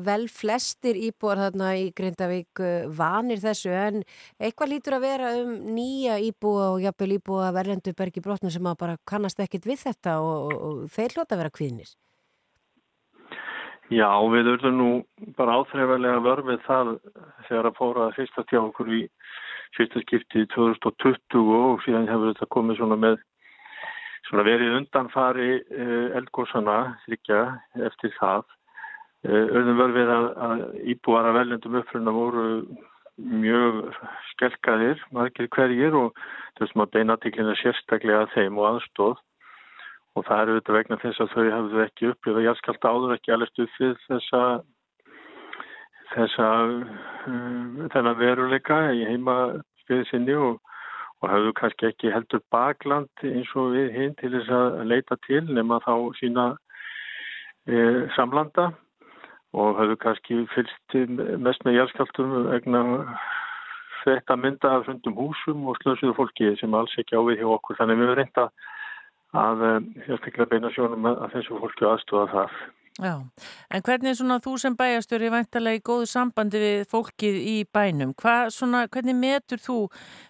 vel flestir íbúar þarna í Grindavík vanir þessu en eitthvað lítur að vera um nýja íbúa og jafnvel íbúa verðendu bergi brotnum sem að bara kannast ekkit við þetta og, og þeir hljóta að vera kvíðnir. Já, við verðum nú bara áþreifarlega vörfið það þegar að fóra að fyrsta tjá okkur í fyrsta skipti 2020 og síðan hefur þetta komið svona með svona verið undanfari eldgóðsana þryggja eftir það. Öðum verður við að, íbúar að veljendum uppruna voru mjög skelkaðir, margir hverjir og þessum að beina tiklina sérstaklega þeim og aðstóð og það eru þetta vegna þess að þau hafðu ekki upplifað jæskalt áður ekki alveg stuðfið þessa þessa um, þennan veruleika í heima spiðið sinni og, og hafðu kannski ekki heldur bakland eins og við hinn til þess að leita til nema þá sína e, samlanda og hafðu kannski fylst mest með jæskaltum vegna þetta mynda af hundum húsum og slösuðu fólki sem alls ekki ávið hjá okkur þannig við erum reynda að sérstaklega beina sjónum að þessu fólki aðstofa það. Já, en hvernig er svona þú sem bæjastöri væntalega í góðu sambandi við fólkið í bænum? Hvað svona, hvernig metur þú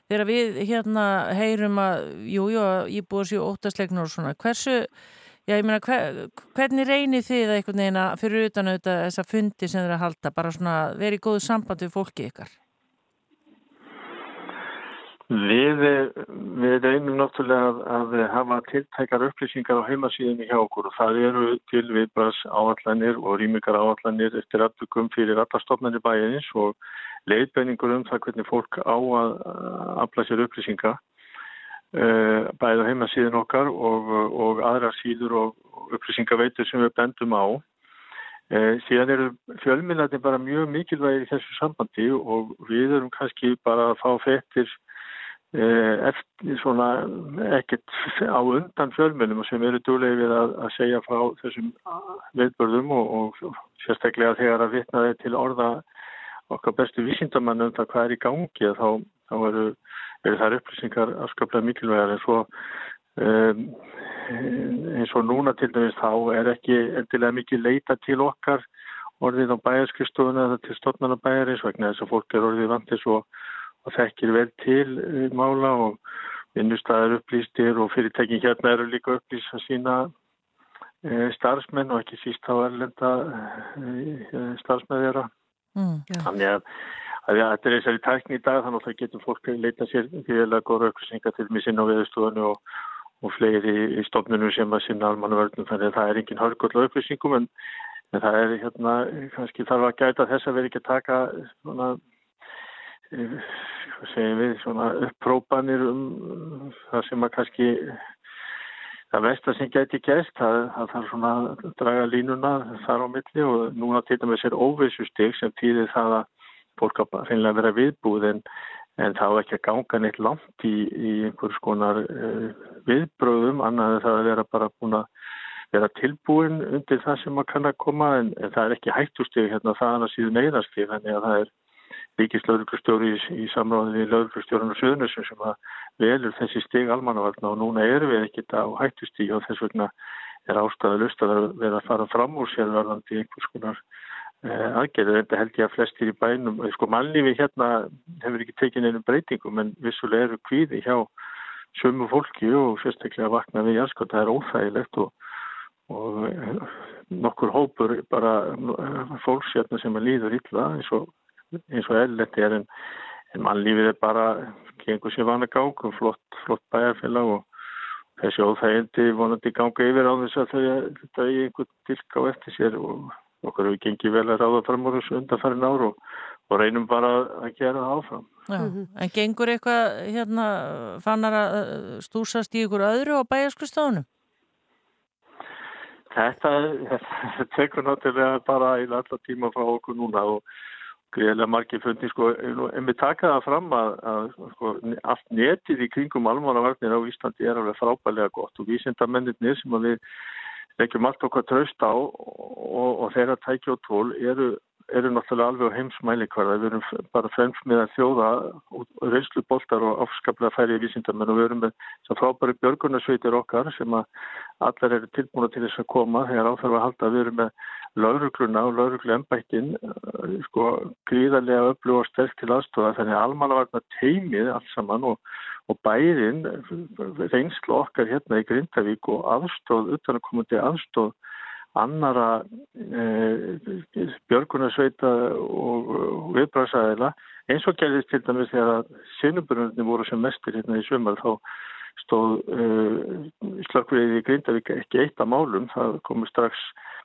þegar við hérna heyrum að, jújú, jú, ég búið sér óttaslegnar og svona, hversu, já ég meina, hver, hvernig reynir þið eitthvað neina fyrir utan auðvitað þessa fundi sem þeir að halda, bara svona verið í góðu sambandi við fólkið ykkar? Við, við reynum náttúrulega að, að hafa tiltækar upplýsingar á heimasíðinni hjá okkur og það eru til viðbras áallanir og rýmingar áallanir eftir aftökum fyrir alla stofnarnir bæinins og leiðbenningur um það hvernig fólk á að afla sér upplýsinga uh, bæðið á heimasíðin okkar og, og aðra síður og upplýsingaveitur sem við bendum á. Uh, síðan eru fjölminnatin bara mjög mikilvægir í þessu sambandi og við erum kannski bara að fá fettir Eh, eftir svona ekkert á undan fjölmjölum sem eru dúlega við að, að segja frá þessum viðbörðum og, og sérstaklega þegar að vitnaði til orða okkar bestu vísindamann um það hvað er í gangi þá, þá eru, eru þær upplýsingar afskaplega mikilvægar. En svo um, eins og núna til dæmis þá er ekki endilega mikið leita til okkar orðið á bæjarskristóðuna eða til stofnana bæjarins vegna þess að fólk er orðið vantis og og þekkir vel til uh, mála og vinnustæðar upplýstir og fyrirtekin hérna eru líka upplýst að sína uh, starfsmenn og ekki síst á erlenda uh, starfsmenn þeirra. Mm, þannig að, að ja, þetta er þessari tækni í dag þannig að það getur fólk að leita sér gríðilega góða upplýsingar til mig sinna á veðustofunni og, og fleiri í stofnunum sem að sinna almannaverðnum þannig að það er engin hörgull upplýsingum en, en það er hérna kannski þarf að gæta þess að vera ekki að taka svona segjum við, svona upprópanir um það sem að kannski það vestar sem geti gæst, það, það þarf svona að draga línuna þar á milli og núna til dæmis er óvissu stygg sem týðir það að fólk að að vera viðbúð en, en þá ekki að ganga neitt langt í, í einhvers konar uh, viðbröðum, annað en það að vera bara búin að vera tilbúin undir það sem að kann að koma en, en það er ekki hættusteg hérna það að síðu þannig að það er ríkislauruglustjóri í, í samráði við lauruglustjórun og söðnusum sem að velur þessi stig almannavarna og núna erum við ekkit á hættustíg og þess vegna er ástæða lust að vera að fara fram úr sér verðandi einhvers konar eh, aðgerðu. Þetta held ég að flestir í bænum, sko mannlífi hérna hefur ekki tekinn einu breytingum en vissulega eru kvíði hjá sömu fólki og sérstaklega vakna við jæskot, það er óþægilegt og, og eh, nokkur hópur bara eh, fólks hérna sem að líður illa eins og eins og eðlert er en, en mannlífið er bara gengur sér vana gang og flott, flott bæjarfélag og þessi óþægindi vonandi ganga yfir á þess að þetta er einhvern dilk á eftir sér og okkur hefur gengið vel að ráða fram úr þessu undanfærin ár og, og reynum bara að gera það áfram. Já, en gengur eitthvað hérna fannar að stúsast í ykkur öðru á bæjarskristofunum? Þetta, þetta tekur náttúrulega bara í alltaf tíma frá okkur núna og greiðilega margir fundi sko, en við taka það fram að, að sko, allt netið í kringum almánavarnir á Íslandi er alveg frábælega gott og vísindamennir sem við leggjum allt okkar tröst á og, og, og þeirra tækja og tól eru eru náttúrulega alveg á heimsmæli hverða. Við erum bara að þjóða reynslu boltar og afskaplega færið vísindamenn og við erum með að frábæri björgunarsveitir okkar sem að allar eru tilbúna til þess að koma þegar áþarf að halda. Við erum með laurugluna og lauruglu ennbættin eh, sko gríðarlega öflug og sterk til aðstofa þannig að almannavarna teimið alls saman og, og bærin reynslu okkar hérna í Grindavík og aðstóð, utankomandi aðstóð annara e, björgunarsveita og, og viðbræðsæðila eins og gerðist til dæmis þegar sinubrunni voru sem mestir hérna í sömur þá stóð uh, slökkvið í Grindavík ekki eitt af málum. Það komu strax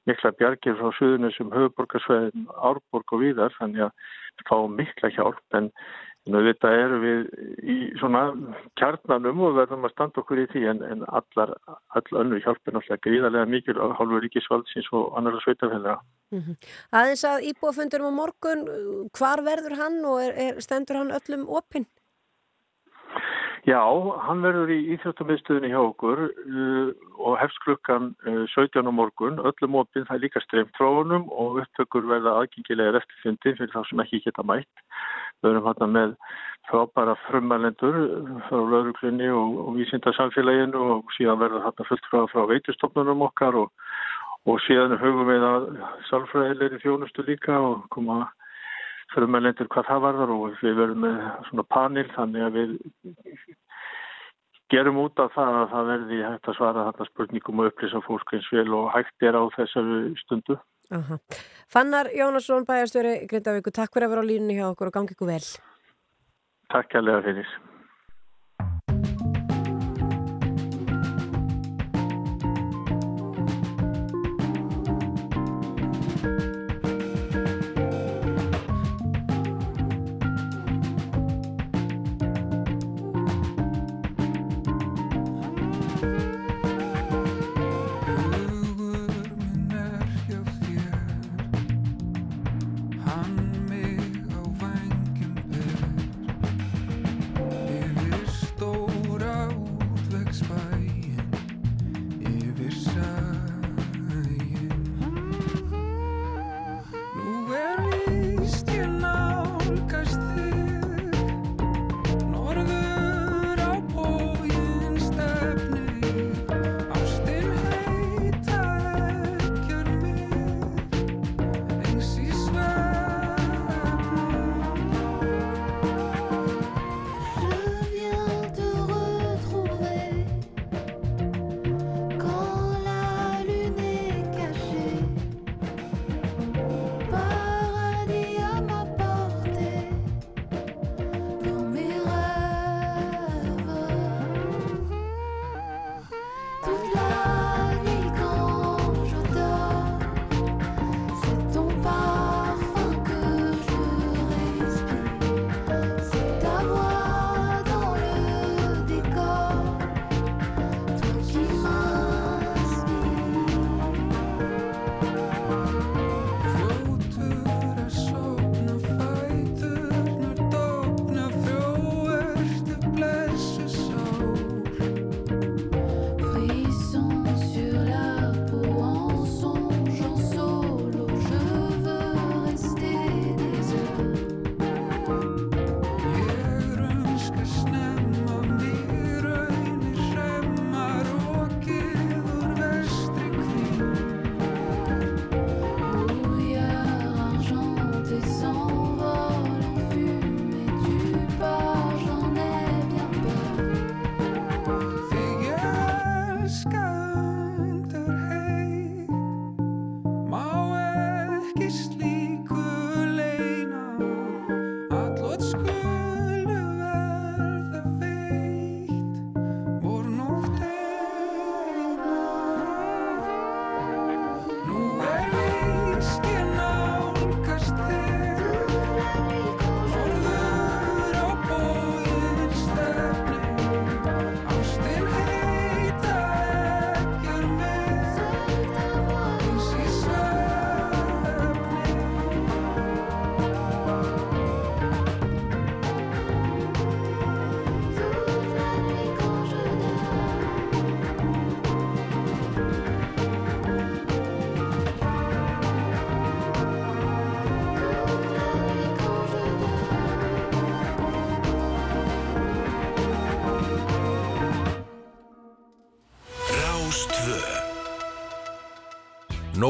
mikla bjargir frá suðunum sem höfuborgarsveðin, Árborg og viðar þannig að fá mikla hjálp en Þetta eru við í svona kjarnanum og verðum að standa okkur í því en, en allar, all önnu hjálp er náttúrulega gríðarlega mikil á hálfu ríkisvaldsins og annar sveitafélaga. Mm -hmm. Aðeins að íbúafundurum á morgun, hvar verður hann og er, er, stendur hann öllum opinn? Já, hann verður í Íþjóttumiðstöðinni hjá okkur uh, og hefst klukkan uh, 17 á morgun, öllum opinn, það er líka streymt frá honum og upptökur verða aðgengilega eftir fyndin fyrir þá sem ekki geta mætt. Við erum hérna með frábæra frumælendur frá lauruglunni og, og vísindarsamfélaginu og síðan verður hérna fullt frá, frá veitustofnunum okkar og, og síðan hugum við að sálfræðilegri þjónustu líka og koma að frumælendur hvað það varðar og við verðum með svona panel þannig að við gerum út af það að það verði hægt að svara þarna spurningum og upplýsa fólk eins vel og hægt er á þessari stundu. Aha. Fannar Jónasson, bæjarstjóri Grindavíku, takk fyrir að vera á línunni hjá okkur og gangi ykkur vel. Takk alveg fyrir.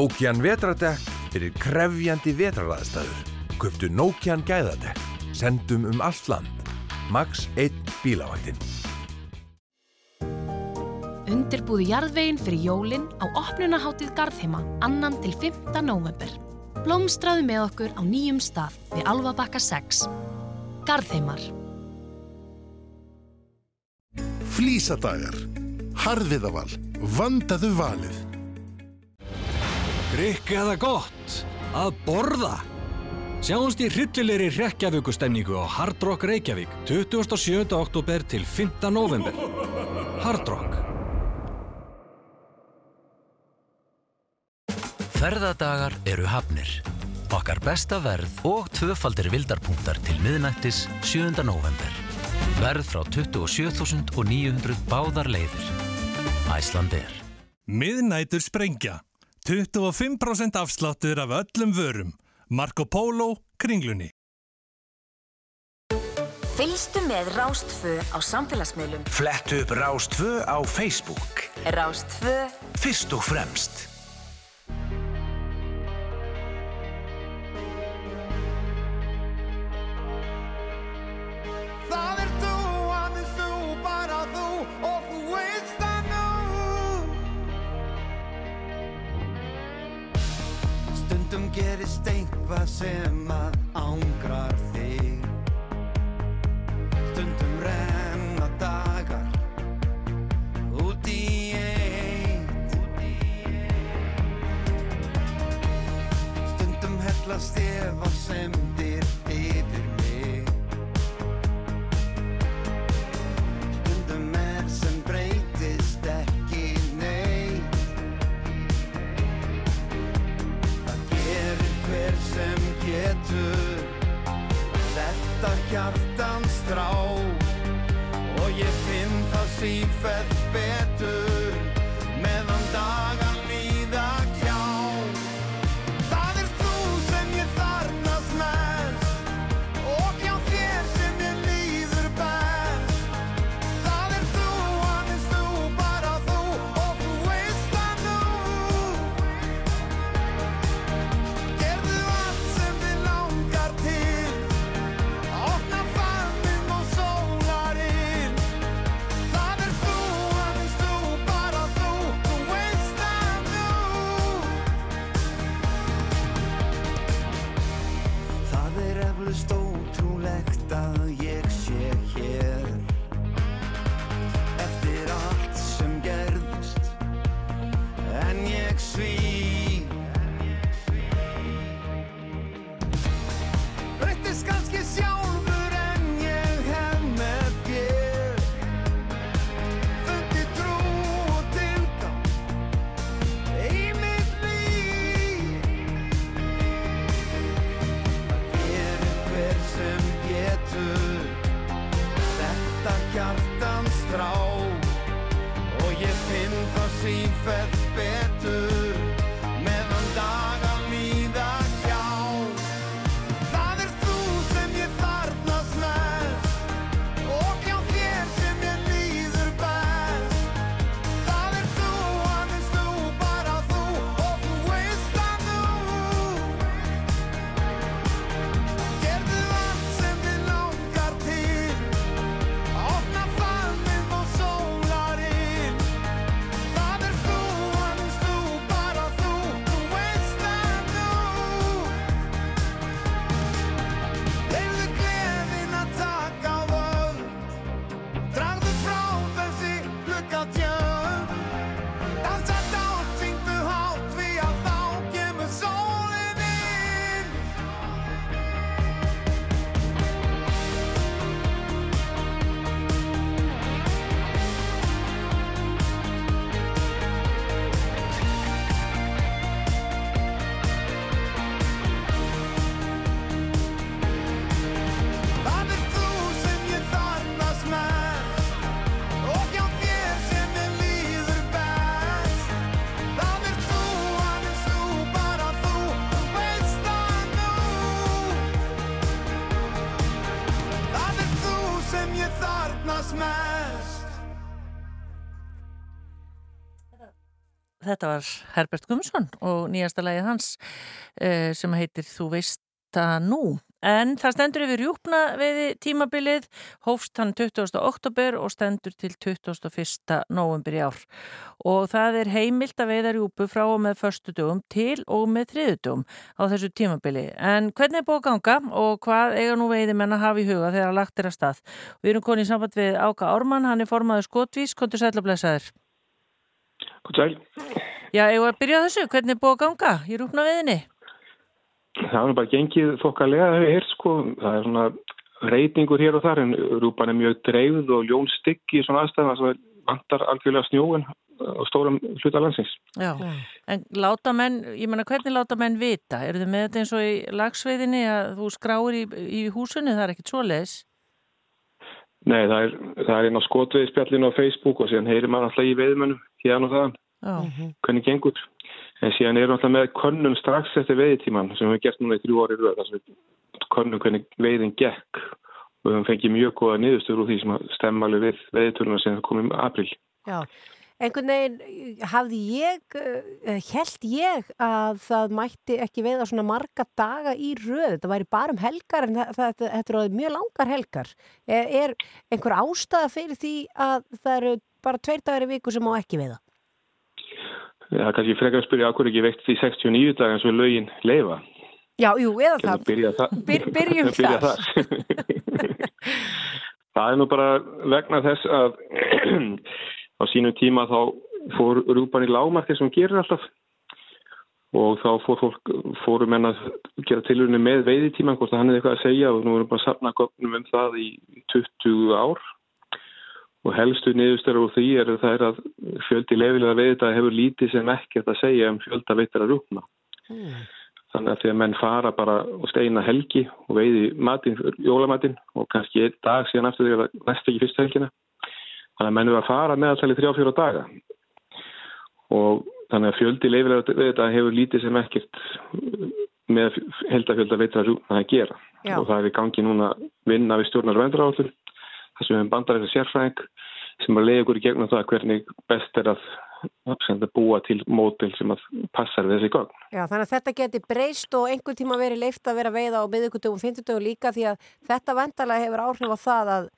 Nokian vetradekk fyrir krefjandi vetraraðstæður. Köptu Nokian gæðadekk. Sendum um allt land. Max 1 bílavættin. Undirbúðu jarðveginn fyrir jólinn á opnunaháttið Garðheima annan til 5. november. Blómstræðu með okkur á nýjum stað við Alvabakka 6. Garðheimar. Flísadagar. Harðiðaval. Vandaðu valið drikka eða gott, að borða. Sjáumst í hryllilegri Reykjavíkustemningu á Hard Rock Reykjavík 27. oktober til 5. november. Hard Rock. Ferðadagar eru hafnir. Okkar besta verð og tvöfaldir vildarpunktar til miðnættis 7. november. Verð frá 27.900 báðar leiðir. Æsland er. Miðnættur sprengja. 25% afsláttur af öllum vörum. Marco Polo, Kringlunni. Fylgstu með Rástfö á samfélagsmiðlum. Flett upp Rástfö á Facebook. Rástfö. Fyrst og fremst. gerist einhvað sem að ángrar þig. Stundum renna dagar út í eitt. Stundum hellast ég var sem þetta var Herbert Gumsson og nýjasta lægið hans uh, sem heitir Þú veist það nú. En það stendur yfir júpna veiði tímabilið, hófst hann 20. oktober og stendur til 21. november í ár. Og það er heimilt að veiða júpu frá og með förstu dögum til og með þriðu dögum á þessu tímabili. En hvernig er búið að ganga og hvað eiga nú veiði menna að hafa í huga þegar að lagt er að stað? Við erum konið í samband við Áka Ármann, hann er formaður skotvis, kontur sæla blæsaður. Góð sæl. Já, ég var að byrja þessu. Hvernig er búið að ganga í rúpna veðinni? Það er nú bara gengið þokkalega hér sko. Það er svona reytingur hér og þar en rúpan er mjög dreifð og ljón stygg í svona aðstæðan það vantar algjörlega snjóin á stórum hluta landsins. Já, en láta menn, ég menna hvernig láta menn vita? Er þið með þetta eins og í lagsveiðinni að þú skráir í, í húsunni, það er ekkit svo leis? Nei, það er, það er inn á skotveðspjallinu á Facebook og síðan heyrir maður alltaf í veðmönnum hérna og þaðan, Já. hvernig gengur. En síðan erum við alltaf með könnun strax eftir veiðtíman sem við hefum gert núna í þrjú ári röð, þar sem við könnum hvernig veiðin gekk og við höfum fengið mjög góða niðurstöður úr því sem að stemma alveg við veiðtöluna sem komum í april. Já, einhvern veginn hafði ég, held ég að það mætti ekki veiða svona marga daga í röð, þetta væri bara um helgar en það, það, þetta eru mjög langar helgar. Er, er einhver ástæða fyrir því að það eru bara tveir dagar í viku sem má ekki veiða? Það er kannski frekar að spyrja okkur ekki veikt því 69 dagar eins og lögin leifa. Já, jú, eða það. byrjað þar. Byr, byrjum Byrja þar. Það er nú bara vegna þess að á sínum tíma þá fór rúpan í lágmarki sem gerir alltaf og þá fór fólk, fórum menn að gera tilurinu með veiðitíman hvort að hann er eitthvað að segja og nú erum bara að safna gögnum um það í 20 ár og helstu niðurstöru úr því er það er að fjöldi lefilega veiðita hefur lítið sem ekkert að segja um fjölda veitar að rúpna. Þannig að því að menn fara bara og steina helgi og veiði matinn, jólamatinn og kannski dag síðan aftur því að næst ekki fyrst helgina. Þannig að menn eru að fara meðaltali þrjá fjóra daga og þannig að fjöldi leifilega þetta hefur lítið sem ekkert með heldafjölda veitar að gera Já. og það er í gangi núna vinna við stjórnar vendurállur þar sem við hefum bandar þessi sérfræðing sem að leiða ykkur í gegnum það hvernig best er að búa til mótil sem að passar við þessi gögn. Já, þannig að þetta geti breyst og einhvern tíma verið leift að vera veiða á miðugundum og fymtudögum líka því að þetta vendalega hefur áhrif á það að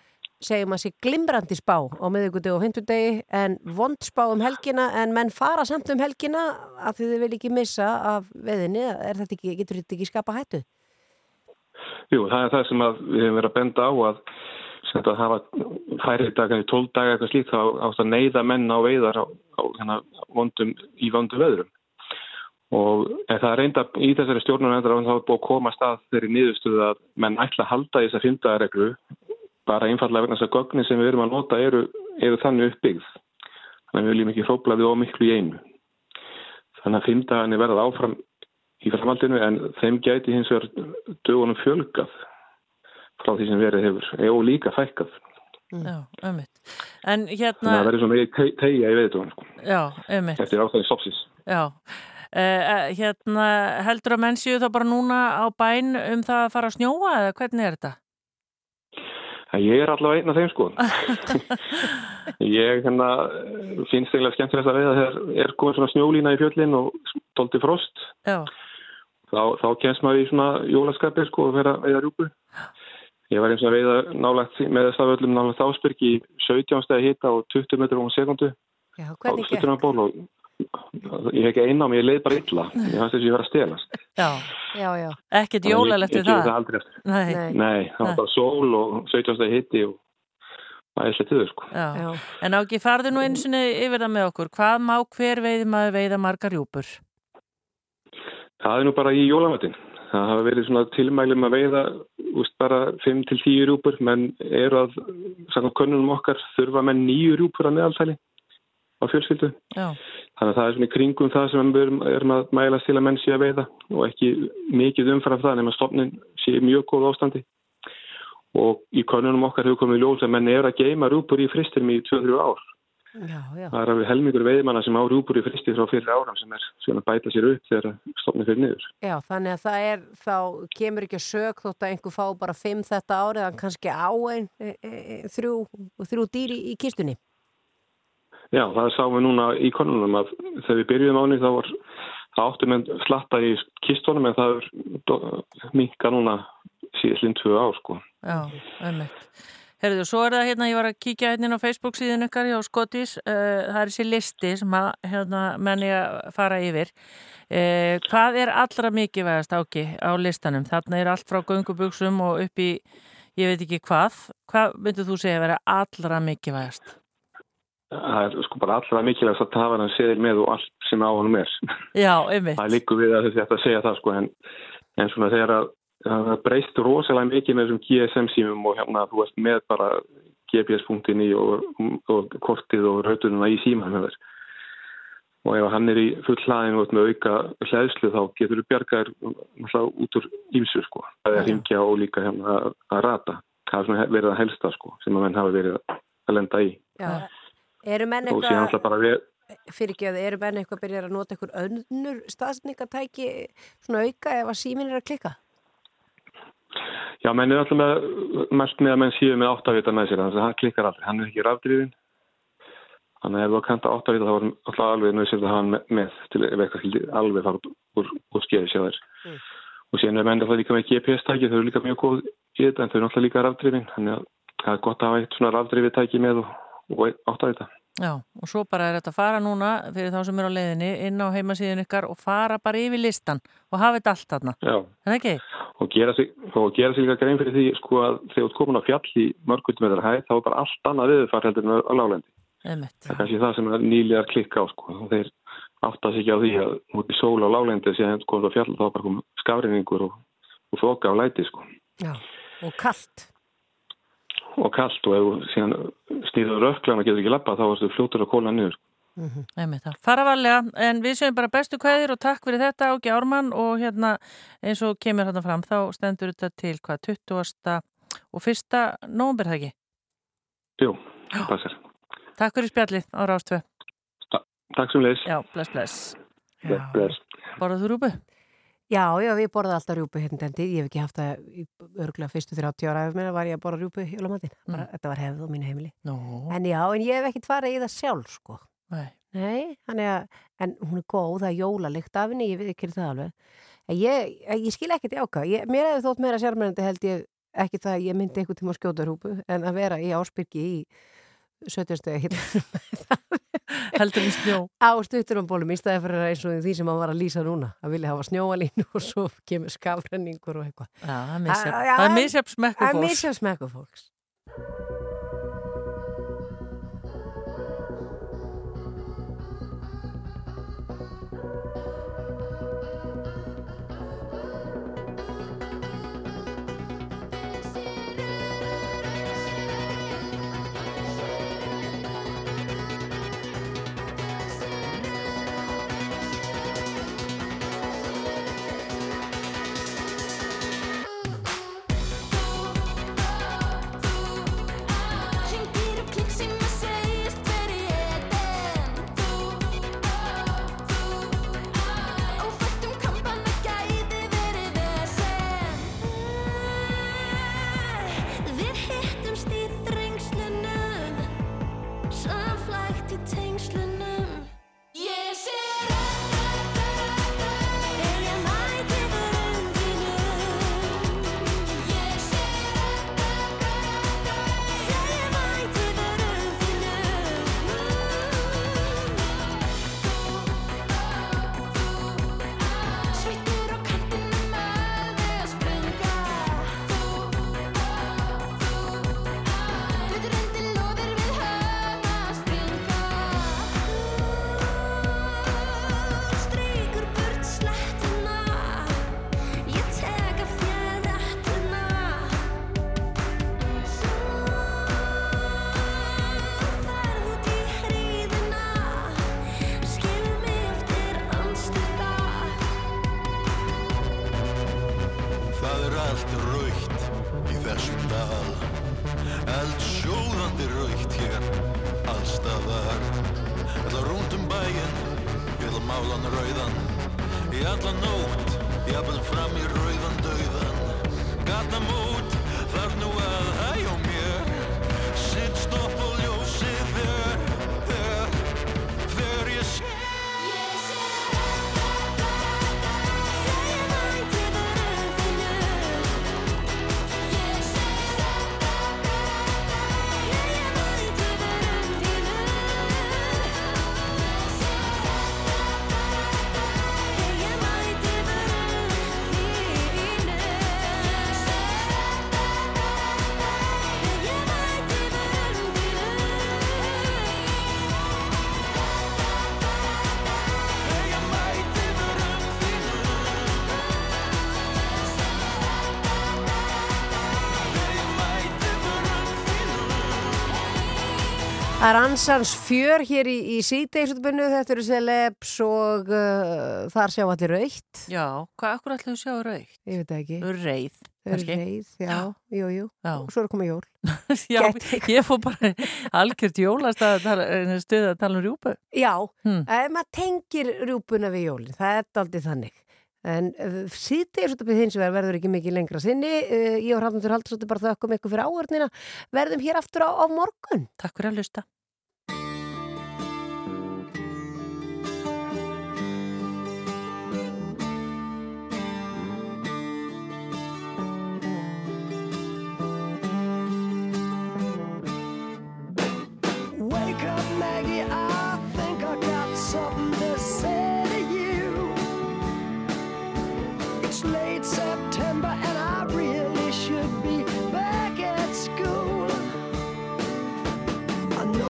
segjum að sé glimrandi spá á miðugundum og fymtudegi en vond spá um helgina en menn fara samt um helgina að þið vil ekki missa af veiðinni, er þetta ekki, getur þetta ekki skapa hættu? Jú, það er það sem við hefum verið að benda á að að hafa færið dagar í 12 daga eitthvað slíkt þá átt að neyða menn á veiðar á, á hérna, vondum, í vondum veðrum. Og en það reynda í þessari stjórnarvendra þá er búið að koma að stað þeirri niðurstuðu að menn ætla að halda þess að fynda reglu bara einfallega vegna þess að gögnin sem við erum að nota eru, eru þannig uppbyggð. Þannig að við viljum ekki hrópla við ómiklu í einu. Þannig að fyndaðan er verið áfram í framhaldinu en þeim gæti hins vegar dögunum fjölgað frá því sem verið hefur og líka fækkað. Já, ömmit. En Þannig að hérna, það verður svona mikið tegja í veðdóðum sko, já, ömmit. eftir ástæðin stopsis. Já, uh, hérna heldur að menn séu þá bara núna á bæn um það að fara að snjóa eða hvernig er þetta? En Ég er allavega einn af þeim sko. ég hérna, finnst eiginlega skemmtilegt að veiða þegar er komin svona snjólína í fjöllin og tólti frost. Já. Þá, þá kemst maður í svona jólaskapir sko og vera veiða rjúpu. Ég var eins og að veiða nálægt með þess að öllum nálægt ásbyrg í 17 stegi hita og 20 metrum á sekundu. Já, á hvernig gekk? stuttunarból og ég hef ekki einn á mig, ég leið bara illa. Ég fannst þess að ég var að stelast. Já. Já, já. Ekkert jólalegt við það? það aldrei eftir. Nei. Nei, það var Nei. bara sól og 17 stegi hitti og það er slett yfir sko. Já. En á ekki farðu nú eins og yfir það með okkur. Hvað má hver veiði maður veiða margar rjúpur? Það er nú bara í jólamötin. Það hafa verið svona tilmælum að veiða úst, bara 5-10 rjúpur, menn eru að, samkvæmt könnunum okkar, þurfa menn 9 rjúpur að meðaltæli á fjölskyldu. Já. Þannig að það er svona í kringum það sem við erum, erum að mæla til að menn sé að veiða og ekki mikið umfram það nema stofnin sé mjög góð ástandi. Og í könnunum okkar hefur komið í ljós að menn eru að geima rjúpur í fristinum í 2-3 ár. Já, já. Það er alveg helmingur veiðmanna sem á rjúpur í fristi frá fyrir áram sem er svona að bæta sér upp þegar stofnin fyrir niður. Já, þannig að það er, þá kemur ekki að sög þótt að einhver fá bara fimm þetta árið, en kannski á einn e, e, e, þrjú, þrjú dýri í kistunni. Já, það sáum við núna í konunum að þegar við byrjuðum ánið þá var áttum en slatta í kistunum en það er minka núna síðan tvö ár sko. Já, ömmett. Herðu, svo er það hérna, ég var að kíkja hérna á Facebook síðan ykkar hjá Skotis, uh, það er þessi listi sem að hérna, menni að fara yfir. Uh, hvað er allra mikilvægast áki á listanum? Þarna er allt frá göngubugsum og upp í, ég veit ekki hvað. Hvað myndir þú segja að vera allra mikilvægast? Það er sko bara allra mikilvægast að tafa hann seðil með og allt sem á hann er. Já, einmitt. Það líkur við að þetta segja það sko en, en svona þegar að það breyst rosalega mikið með þessum GSM símum og hérna þú veist með bara í og, og kortið og rautununa í síman með þess og ef hann er í full hlaðin og með auka hlæðslu þá getur þú bjargaðir út úr ímsu sko að ringja og líka hérna að, rata það er verið að helsta sko sem að menn hafa verið að lenda í Já. Eru menn bara við fyrirgjöðu, eru menn eitthvað að byrja að nota einhver önnur staðsningatæki svona auka ef að símin er að klikka? Já, menn er alltaf með mest með að menn séu með áttavita með sér þannig að hann klikkar aldrei, hann er ekki rafdrifin þannig að ef þú kanta áttavita þá er alltaf alveg nöðsett að hann með til eitthvað skildi alveg fara úr, úr skeiði sjá þér mm. og síðan er menn alltaf líka með GPS-tæki þau eru líka mjög góð í þetta en þau eru alltaf líka rafdrifin þannig að það er gott að hafa eitt svona rafdrifið tæki með og, og áttavita Já, og svo bara er þetta að fara núna fyrir þá sem er á leiðinni inn á heimasíðin ykkar og fara bara yfir listan og hafa þetta allt þarna. Já. Og gera sig, og gera sig líka grein fyrir því sko að þegar þú komin á fjall í mörgundum eða hæð þá er bara allt annað viðfar heldur en á láglendi. Einmitt. Það er kannski það sem er nýliðar klikka á sko. Og þeir átta sig ekki á því að mútið sól á láglendi sem sko á fjall þá bara kom skafrinningur og, og þoka á læti sko. Já, og kallt og kallt og ef þú síðan stýður rökklan og getur ekki lappa þá erstu fljótur að kóla niður. Mm -hmm. Fara varlega, en við séum bara bestu kveðir og takk fyrir þetta Ági Ármann og hérna eins og kemur hérna fram þá stendur þetta til hvað 20. og 1. nógumber það ekki? Jú, það passar. Takk fyrir spjallið á Rástvö. Ta takk sem leys. Já, bless, bless. bless, bless. Borðað þú rúpu? Já, já, við borðum alltaf rjúpu hérna en ég hef ekki haft það örgulega fyrstu 30 ára ef mér var ég að borða rjúpu í jólamatinn. Mm. Þetta var hefð á mínu heimili. No. En já, en ég hef ekkert farið í það sjálf, sko. Nei. Nei, að, en hún er góð, það er jólalikt af henni, ég veit ekki það alveg. En ég, ég skil ekkert í ákvað. Ég, mér hefði þótt meira sérmennandi held ég ekki það að ég myndi einhvern tíma að skjóta rjúpu en að vera í áspyrki í 17 stöðu hérna heldur við snjó. Á stutturumbólum í staði fyrir eins og því sem hann var að lýsa núna. Að vilja hafa snjóalínu og svo kemur skafrenningur og eitthvað. Það er misjafn smekku Það er ansans fjör hér í, í síðdegisutbunnu, þetta eru celebs og uh, þar sjá allir raukt. Já, hvað akkur að sjá raukt? Ég veit ekki. Þau kannski. reið, já, jú, jú. Já. Og svo er komið jól. Já, ég fór bara algjört jólast að tala, stuða að tala um rjúpu. Já, Hmm. maður tengir rjúpuna við jólinn, það er aldrei þannig. En uh, síðdegisutbunnu hins vegar verður ekki mikið lengra sinni. Uh, ég og Hrafnundur Haldursóttir bara þökkum ykkur fyrir áhörnina. Verðum hér aftur á, á morgun. Takk fyrir að lusta.